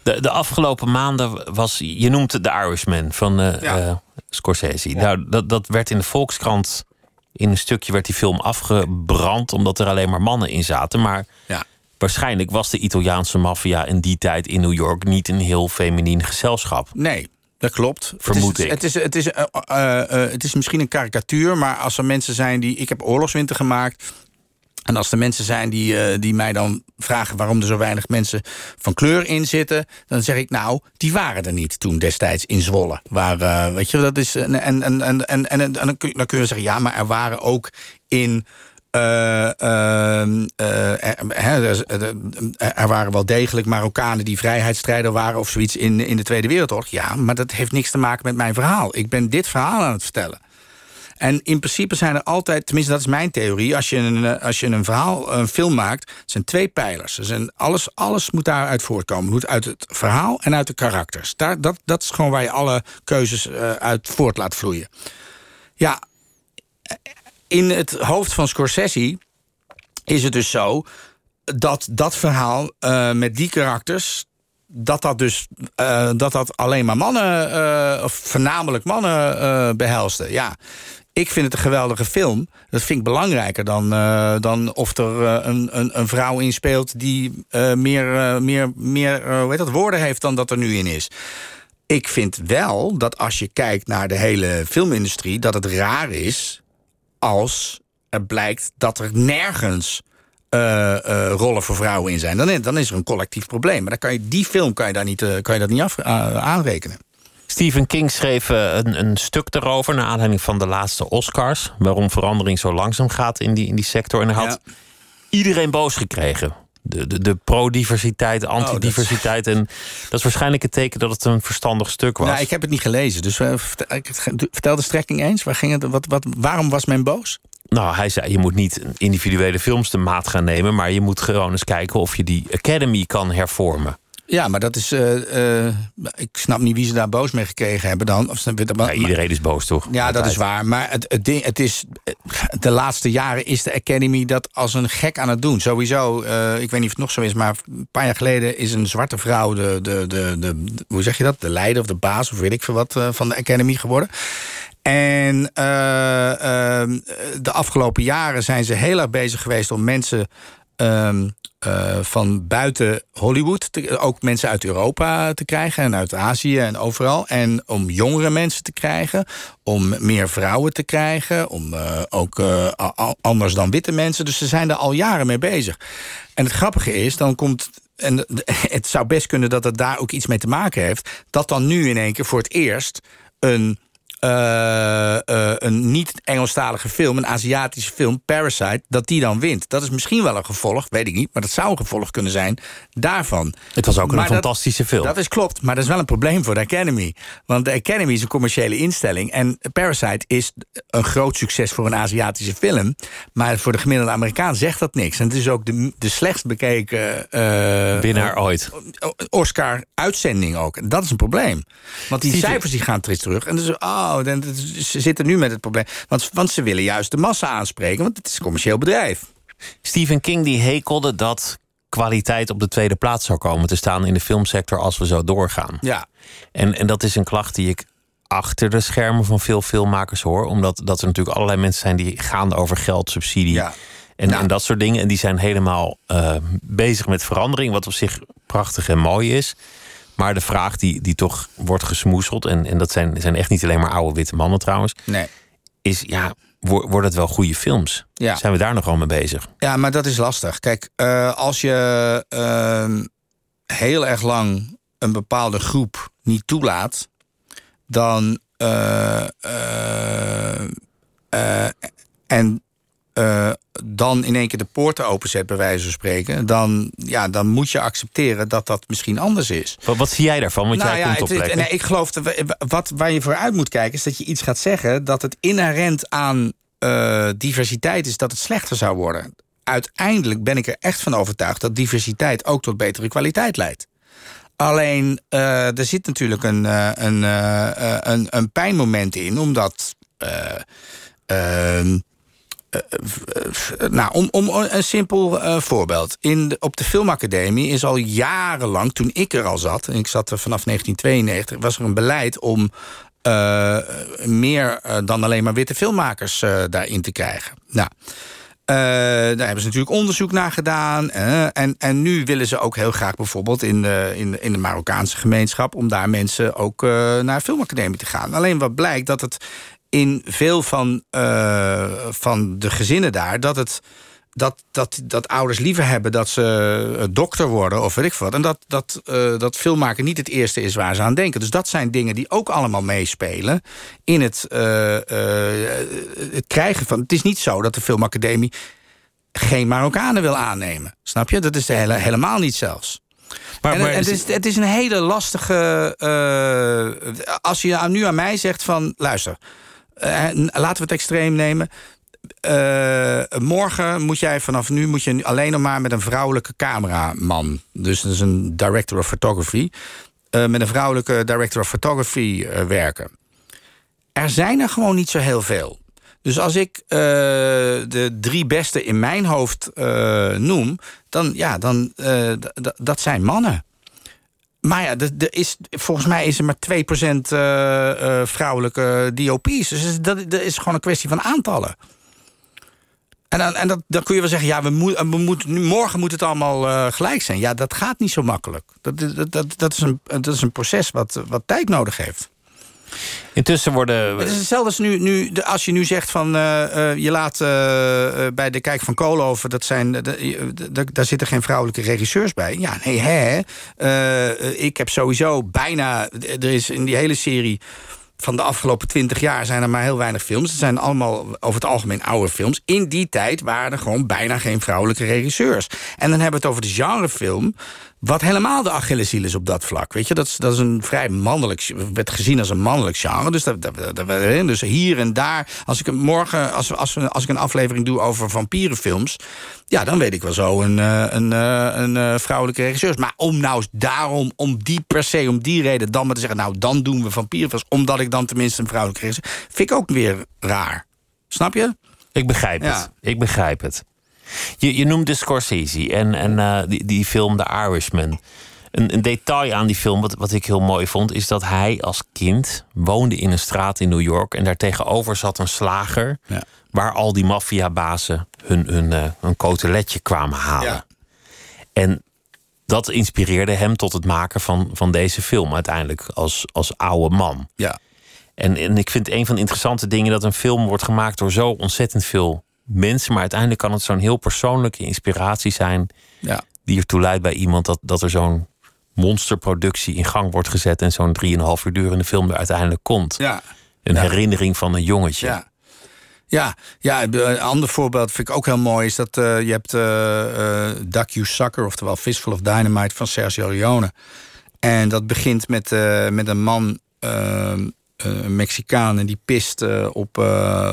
De, de afgelopen maanden was, je noemt het de Irishman van uh, ja. uh, Scorsese. Ja. Nou, dat, dat werd in de Volkskrant, in een stukje werd die film afgebrand, omdat er alleen maar mannen in zaten. Maar ja. waarschijnlijk was de Italiaanse maffia in die tijd in New York niet een heel feminien gezelschap. Nee, dat klopt. Vermoed het is, ik. Het is, het, is, uh, uh, uh, het is misschien een karikatuur, maar als er mensen zijn die. Ik heb oorlogswinter gemaakt. En als er mensen zijn die, uh, die mij dan vragen waarom er zo weinig mensen van kleur in zitten, dan zeg ik nou, die waren er niet toen destijds in Zwolle. Waar, uh, weet je, dat is. En, en, en, en, en, en, dan, kun, dan kun je zeggen, ja, maar er waren ook in. Uh, er, er, waren wel degelijk Marokkanen die vrijheidsstrijder waren of zoiets in, in de Tweede Wereldoorlog. Ja, maar dat heeft niks te maken met mijn verhaal. Ik ben dit verhaal aan het vertellen. En in principe zijn er altijd, tenminste dat is mijn theorie... als je een, als je een verhaal, een film maakt, zijn twee pijlers. Er alles, alles moet daaruit voortkomen. Moet uit het verhaal en uit de karakters. Daar, dat, dat is gewoon waar je alle keuzes uh, uit voort laat vloeien. Ja, in het hoofd van Scorsese is het dus zo... dat dat verhaal uh, met die karakters dat dat dus dat dat alleen maar mannen, of voornamelijk mannen uh, behelste. Ja, ik vind het een geweldige film. Dat vind ik belangrijker dan, dan of er een, een, een, vrouw in speelt die meer, meer, meer hoe heet dat, woorden heeft dan dat er nu in is. Ik vind wel dat als je kijkt naar de hele filmindustrie, dat het raar is als er blijkt dat er nergens rollen voor vrouwen in zijn. Dan, dan is er een collectief probleem. Maar dan kan je, die film kan je, daar niet, kan je dat niet af, aanrekenen. Stephen King schreef een, een, stuk erover... naar aanleiding van de laatste Oscars... waarom verandering zo langzaam gaat in die, in die sector. En hij had ja. iedereen boos gekregen. De, de, de pro-diversiteit, anti-diversiteit. Oh, dat... En dat is waarschijnlijk het teken dat het een verstandig stuk was. Nou, ik heb het niet gelezen. Dus vertel de strekking eens. Waar ging het, wat, wat, waarom was men boos? Nou, hij zei, je moet niet individuele films de maat gaan nemen... maar je moet gewoon eens kijken of je die Academy kan hervormen. Ja, maar dat is. Uh, uh, ik snap niet wie ze daar boos mee gekregen hebben dan. Of, ja, iedereen is boos, toch? Ja, dat is waar. Maar het, het, ding, het is. De laatste jaren is de Academy dat als een gek aan het doen. Sowieso, uh, ik weet niet of het nog zo is, maar een paar jaar geleden is een zwarte vrouw de. de, de, de, de hoe zeg je dat? De leider of de baas, of weet ik veel wat, van de Academy geworden. En uh, uh, de afgelopen jaren zijn ze heel erg bezig geweest om mensen uh, van buiten Hollywood, ook mensen uit Europa te krijgen en uit Azië en overal. En om jongere mensen te krijgen, om meer vrouwen te krijgen, om uh, ook anders dan witte mensen. Dus ze zijn er al jaren mee bezig. En het grappige is, dan komt en het zou best kunnen dat het daar ook iets mee te maken heeft, dat dan nu in één keer voor het eerst een uh, uh, een niet-Engelstalige film, een Aziatische film, Parasite, dat die dan wint. Dat is misschien wel een gevolg, weet ik niet, maar dat zou een gevolg kunnen zijn daarvan. Het was ook een fantastische film. Dat is klopt, maar dat is wel een probleem voor de Academy. Want de Academy is een commerciële instelling en Parasite is een groot succes voor een Aziatische film, maar voor de gemiddelde Amerikaan zegt dat niks. En het is ook de, de slechtst bekeken uh, winnaar ooit. Oscar-uitzending ook. En dat is een probleem. Want die Steve, cijfers die gaan terug. En dus, oh, Oh, ze zitten nu met het probleem. Want, want ze willen juist de massa aanspreken, want het is een commercieel bedrijf. Stephen King die hekelde dat kwaliteit op de tweede plaats zou komen te staan in de filmsector als we zo doorgaan. Ja. En, en dat is een klacht die ik achter de schermen van veel filmmakers hoor. Omdat dat er natuurlijk allerlei mensen zijn die gaan over geld, subsidie ja. en, Ja. en dat soort dingen. En die zijn helemaal uh, bezig met verandering, wat op zich prachtig en mooi is. Maar de vraag die, die toch wordt gesmoeseld, en, en dat zijn, zijn echt niet alleen maar oude witte mannen trouwens, Nee. is ja, wo- worden het wel goede films? Ja. Zijn we daar nog al mee bezig? Ja, maar dat is lastig. Kijk, uh, als je uh, heel erg lang een bepaalde groep niet toelaat, dan. Uh, en uh, dan in één keer de poorten openzet, bij wijze van spreken, dan, ja, dan moet je accepteren dat dat misschien anders is. Wat, wat zie jij daarvan? Want nou, jij ja, komt op het, nee, ik geloof dat wat, waar je voor uit moet kijken, is dat je iets gaat zeggen dat het inherent aan uh, diversiteit is dat het slechter zou worden. Uiteindelijk ben ik er echt van overtuigd dat diversiteit ook tot betere kwaliteit leidt. Alleen, uh, er zit natuurlijk een, uh, een, een, een pijnmoment in, omdat. Uh, nou, om, om een simpel uh, voorbeeld. In op de Filmacademie is al jarenlang, toen ik er al zat... en ik zat er vanaf 1992, was er een beleid om... Meer dan alleen maar witte filmmakers daarin te krijgen. Nou, daar hebben ze natuurlijk onderzoek naar gedaan. en, en nu willen ze ook heel graag bijvoorbeeld in de, in, in de Marokkaanse gemeenschap... om daar mensen ook naar de filmacademie te gaan. Alleen wat blijkt dat het in veel van, van de gezinnen daar... dat het dat, dat, dat ouders liever hebben dat ze eh, dokter worden of weet ik wat. En dat, dat, uh, dat filmmaken niet het eerste is waar ze aan denken. Dus dat zijn dingen die ook allemaal meespelen in het, uh, het krijgen van. Het is niet zo dat de filmacademie geen Marokkanen wil aannemen. Snap je? Dat is hele, helemaal niet zelfs. Maar, en, het, is, het is een hele lastige. als je nu aan mij zegt van luister. Laten we het extreem nemen. Uh, morgen moet jij vanaf nu moet je alleen nog maar met een vrouwelijke cameraman. Dus dat is een director of photography. Uh, met een vrouwelijke director of photography werken. Er zijn er gewoon niet zo heel veel. Dus als ik de drie beste in mijn hoofd noem, dan ja, dan dat zijn mannen. Maar ja, er is, volgens mij is er maar 2% vrouwelijke DOP's. Dus dat, is gewoon een kwestie van aantallen. En, dan, en dat, kun je wel zeggen, ja, we, moet, morgen moet het allemaal uh, gelijk zijn. Ja, dat gaat niet zo makkelijk. Dat, dat, dat, dat, is, een, dat is een proces wat, wat tijd nodig heeft. Intussen worden. Het is hetzelfde als nu, nu als je nu zegt van uh, uh, je laat uh, bij de Kijk van Koolhoven, dat zijn, daar zitten geen vrouwelijke regisseurs bij. Ja, nee, hè. ik heb sowieso bijna. Er is in die hele serie van de afgelopen twintig jaar zijn er maar heel weinig films. Het zijn allemaal over het algemeen oude films. In die tijd waren er gewoon bijna geen vrouwelijke regisseurs. En dan hebben we het over de genrefilm. Wat helemaal de Achilleshiel is op dat vlak. Weet je, dat is, dat is een vrij mannelijk, werd gezien als een mannelijk genre. Dus, dat, dat, dat, dus hier en daar, als ik morgen, als, als, als ik een aflevering doe over vampierenfilms, ja, dan weet ik wel zo een, eh, een, een, eh, een, eh, vrouwelijke regisseur. Maar om nou daarom, om die per se, om die reden, dan maar te zeggen, nou dan doen we vampierenfilms, omdat ik dan tenminste een vrouwelijke regisseur, vind ik ook weer raar. Snap je? Ik begrijp het. Ik begrijp het. Je, je noemde Scorsese en, en uh, die, die film The Irishman. Een, een, detail aan die film, wat, wat ik heel mooi vond, is dat hij als kind woonde in een straat in New York. En daartegenover zat een slager. Ja. Waar al die maffiabazen hun, hun, uh, hun coteletje kwamen halen. Ja. En dat inspireerde hem tot het maken van, van deze film uiteindelijk als, als oude man. Ja. En, en ik vind een van de interessante dingen dat een film wordt gemaakt door zo ontzettend veel mensen. Maar uiteindelijk kan het zo'n heel persoonlijke inspiratie zijn. Ja. Die ertoe leidt bij iemand dat, dat er zo'n monsterproductie in gang wordt gezet. En zo'n drieënhalf uur durende film er uiteindelijk komt. Ja. Een herinnering van een jongetje. Ja. Ja, ja, een ander voorbeeld vind ik ook heel mooi... is dat uh, je hebt uh, uh, Duck You Sucker, oftewel Fistful of Dynamite van Sergio Leone. En dat begint met, met een man, een Mexicaan... en die pist op,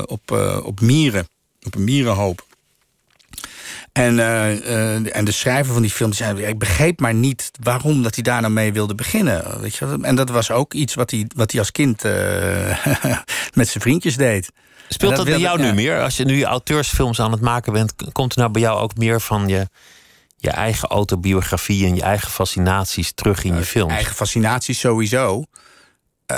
op, op mieren op een mierenhoop. En, uh, en de schrijver van die film zei: Ik begreep maar niet waarom dat hij daar nou mee wilde beginnen. Weet je? En dat was ook iets wat hij, wat hij als kind uh, met zijn vriendjes deed. Speelt dat, dat bij jou nu meer? Als je nu auteursfilms aan het maken bent, komt er nou bij jou ook meer van je, je eigen autobiografie en je eigen fascinaties terug in je films? Eigen fascinaties sowieso.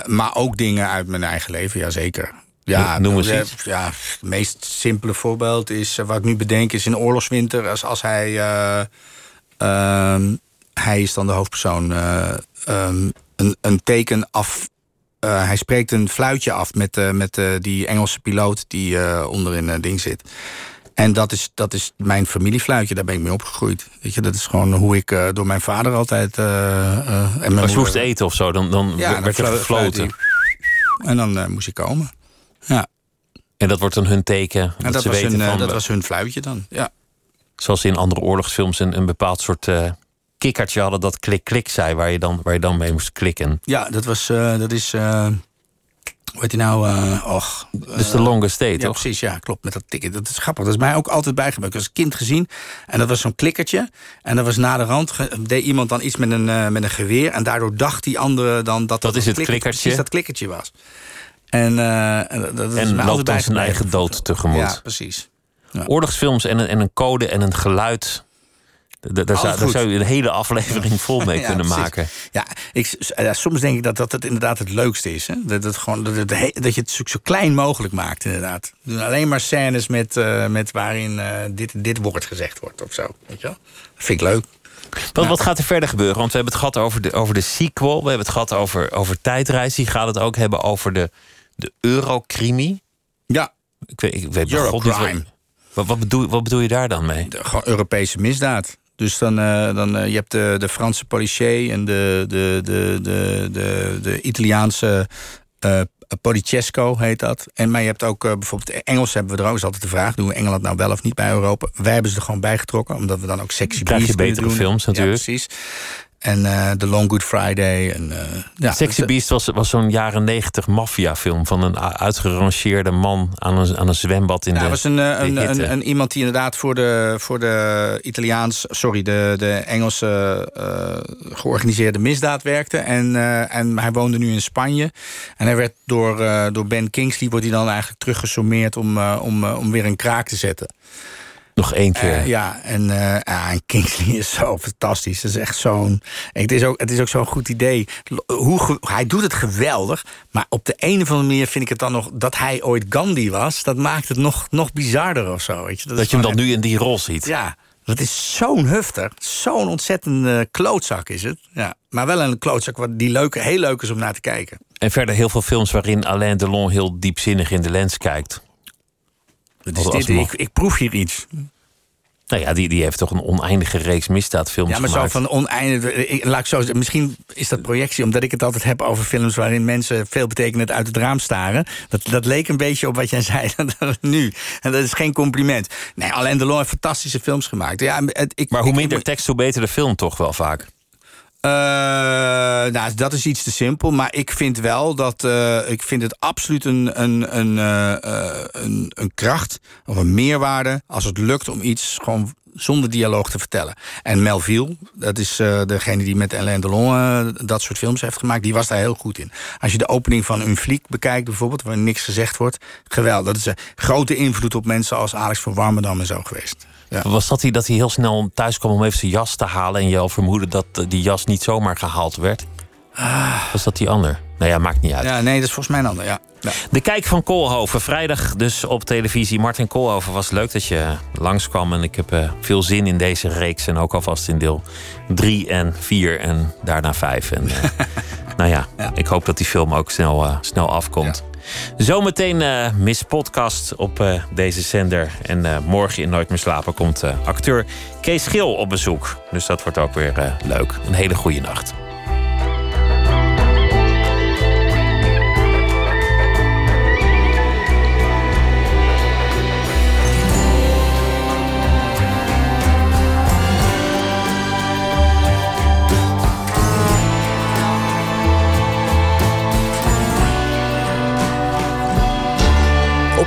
maar ook dingen uit mijn eigen leven, ja zeker. Ja, noem eens iets. Ja, het meest simpele voorbeeld is, uh, wat ik nu bedenk, is in oorlogswinter. Als, als hij, uh, uh, hij is dan de hoofdpersoon, uh, een, een teken af. hij spreekt een fluitje af met, met die Engelse piloot die onderin het ding zit. En dat is, dat is mijn familiefluitje, daar ben ik mee opgegroeid. Weet je, dat is gewoon hoe ik door mijn vader altijd. en mijn Als je moest eten of zo, dan, dan ja, werd er gefloten. En dan moest ik komen. Ja. En dat wordt dan hun teken. En dat, was, hun, eh, dat was hun fluitje dan, ja. Zoals in andere oorlogsfilms een, een bepaald soort uh, kikkertje hadden dat klik-klik zei, waar je, dan, waar je dan mee moest klikken. Ja, dat was, uh, dat is, uh, hoe heet die nou, och. Dus de longest stay, ja, toch? precies, ja, klopt, met dat tikken. Dat is grappig, dat is mij ook altijd bijgebleven. Ik als kind gezien en dat was zo'n klikkertje. En dat was na de rand, deed iemand dan iets met een, met een geweer en daardoor dacht die andere dan dat dat, is het klikkertje. Precies dat klikkertje was. En, uh, dat is en loopt dan zijn eigen dood tegemoet. Ja, precies. Ja. Oorlogsfilms en een, en een code en een geluid Daar, daar, zou, daar zou je een hele aflevering vol mee Ja, kunnen precies. maken. Ja, ik, ja, soms denk ik dat dat het inderdaad het leukste is. Hè? Dat, het gewoon, dat, dat je het zo, zo klein mogelijk maakt, inderdaad. We doen alleen maar scènes met, eh, met waarin eh, dit, dit woord gezegd wordt of zo. Weet je wel? Dat vind ik leuk. Wat, wat gaat er verder gebeuren? Want we hebben het gehad over de, over de sequel. We hebben het gehad over, over tijdreis. Die gaat het ook hebben over de, de Eurocrimi. Ja, Ik weet, ik weet Eurocrime. Wat, wat, bedoel, wat bedoel je daar dan mee? de, gewoon Europese misdaad. Dus dan, eh, dan eh, je hebt de, de Franse policier en de, de, de, de, de, de Italiaanse Polichesco heet dat. En maar je hebt ook eh, bijvoorbeeld Engels hebben we er ook. is altijd de vraag: doen we Engeland nou wel of niet bij Europa? Wij hebben ze er gewoon bij getrokken, omdat we dan ook sexy Krijg je betere doen. films natuurlijk. Ja, precies. En eh The Long Good Friday. En, eh, ja, Sexy dus, Beast was, was zo'n jaren negentig maffiafilm... van een uitgerangeerde man aan een, aan een zwembad in Ja, de het was een, eh, de een, hitte. een, een iemand die inderdaad voor de, voor de Italiaans, sorry, de, de Engelse eh, georganiseerde misdaad werkte. En, eh, en hij woonde nu in Spanje. En hij werd door, eh, door Ben Kingsley wordt hij dan eigenlijk teruggesommeerd om, eh, om, om weer een kraak te zetten. Nog één keer. Eh, ja, en, en Kingsley is zo fantastisch. Dat is echt zo'n. Het is ook, het is ook zo'n goed idee. Hoe, hij doet het geweldig. Maar op de een of andere manier vind ik het dan nog. dat hij ooit Gandhi was. Dat maakt het nog, nog bizarder of zo. Weet je? dat is je hem dan nu in die rol ziet. Ja, dat is zo'n hufter. Zo'n ontzettende klootzak is het. Ja, maar wel een klootzak wat die leuk, heel leuk is om naar te kijken. En verder heel veel films waarin Alain Delon heel diepzinnig in de lens kijkt. Dat Als- is als dit, mag. ik, ik proef hier iets. Nou ja, die, die heeft toch een oneindige reeks misdaadfilms Ja, maar zo gemaakt. van oneindig. ik- Laat ik zo misschien is dat projectie, omdat ik het altijd heb over films waarin mensen veel betekenend uit het raam staren. Dat, dat leek een beetje op wat jij zei nu. En dat is geen compliment. Nee, Alain Delon heeft fantastische films gemaakt. Ja, het, ik, Maar hoe ik- minder ik- tekst, hoe beter de film toch wel vaak. Eh, nou, dat is iets te simpel. Maar ik vind wel dat. eh, ik vind het absoluut een, een, een, eh, een, een kracht of een meerwaarde. als het lukt om iets gewoon zonder dialoog te vertellen. En Melville, dat is degene die met Alain Delon eh, dat soort films heeft gemaakt. die was daar heel goed in. Als je de opening van Un Fliek bekijkt, bijvoorbeeld. waar niks gezegd wordt. geweldig. Dat is een grote invloed op mensen als Alex van Warmerdam en zo geweest. Was dat hij dat hij heel snel thuis kwam om even zijn jas te halen... en je al vermoedde dat eh, die jas niet zomaar gehaald werd? Was dat die ander? Nou ja, maakt niet uit. ja, nee, dat is volgens mij een ander. Ja. Ja. De Kijk van Koolhoven, vrijdag dus op televisie. Martin Koolhoven, was leuk dat je langskwam. En ik heb eh, veel zin in deze reeks. En ook alvast in deel 3 en 4 en daarna 5. En, eh, nou ja, Ja. ik hoop dat die film ook snel, eh, snel afkomt. Zometeen eh Miss Podcast op deze zender. En morgen in Nooit meer slapen komt acteur Kees Gil op bezoek. Dus dat wordt ook weer leuk. Een hele goede nacht.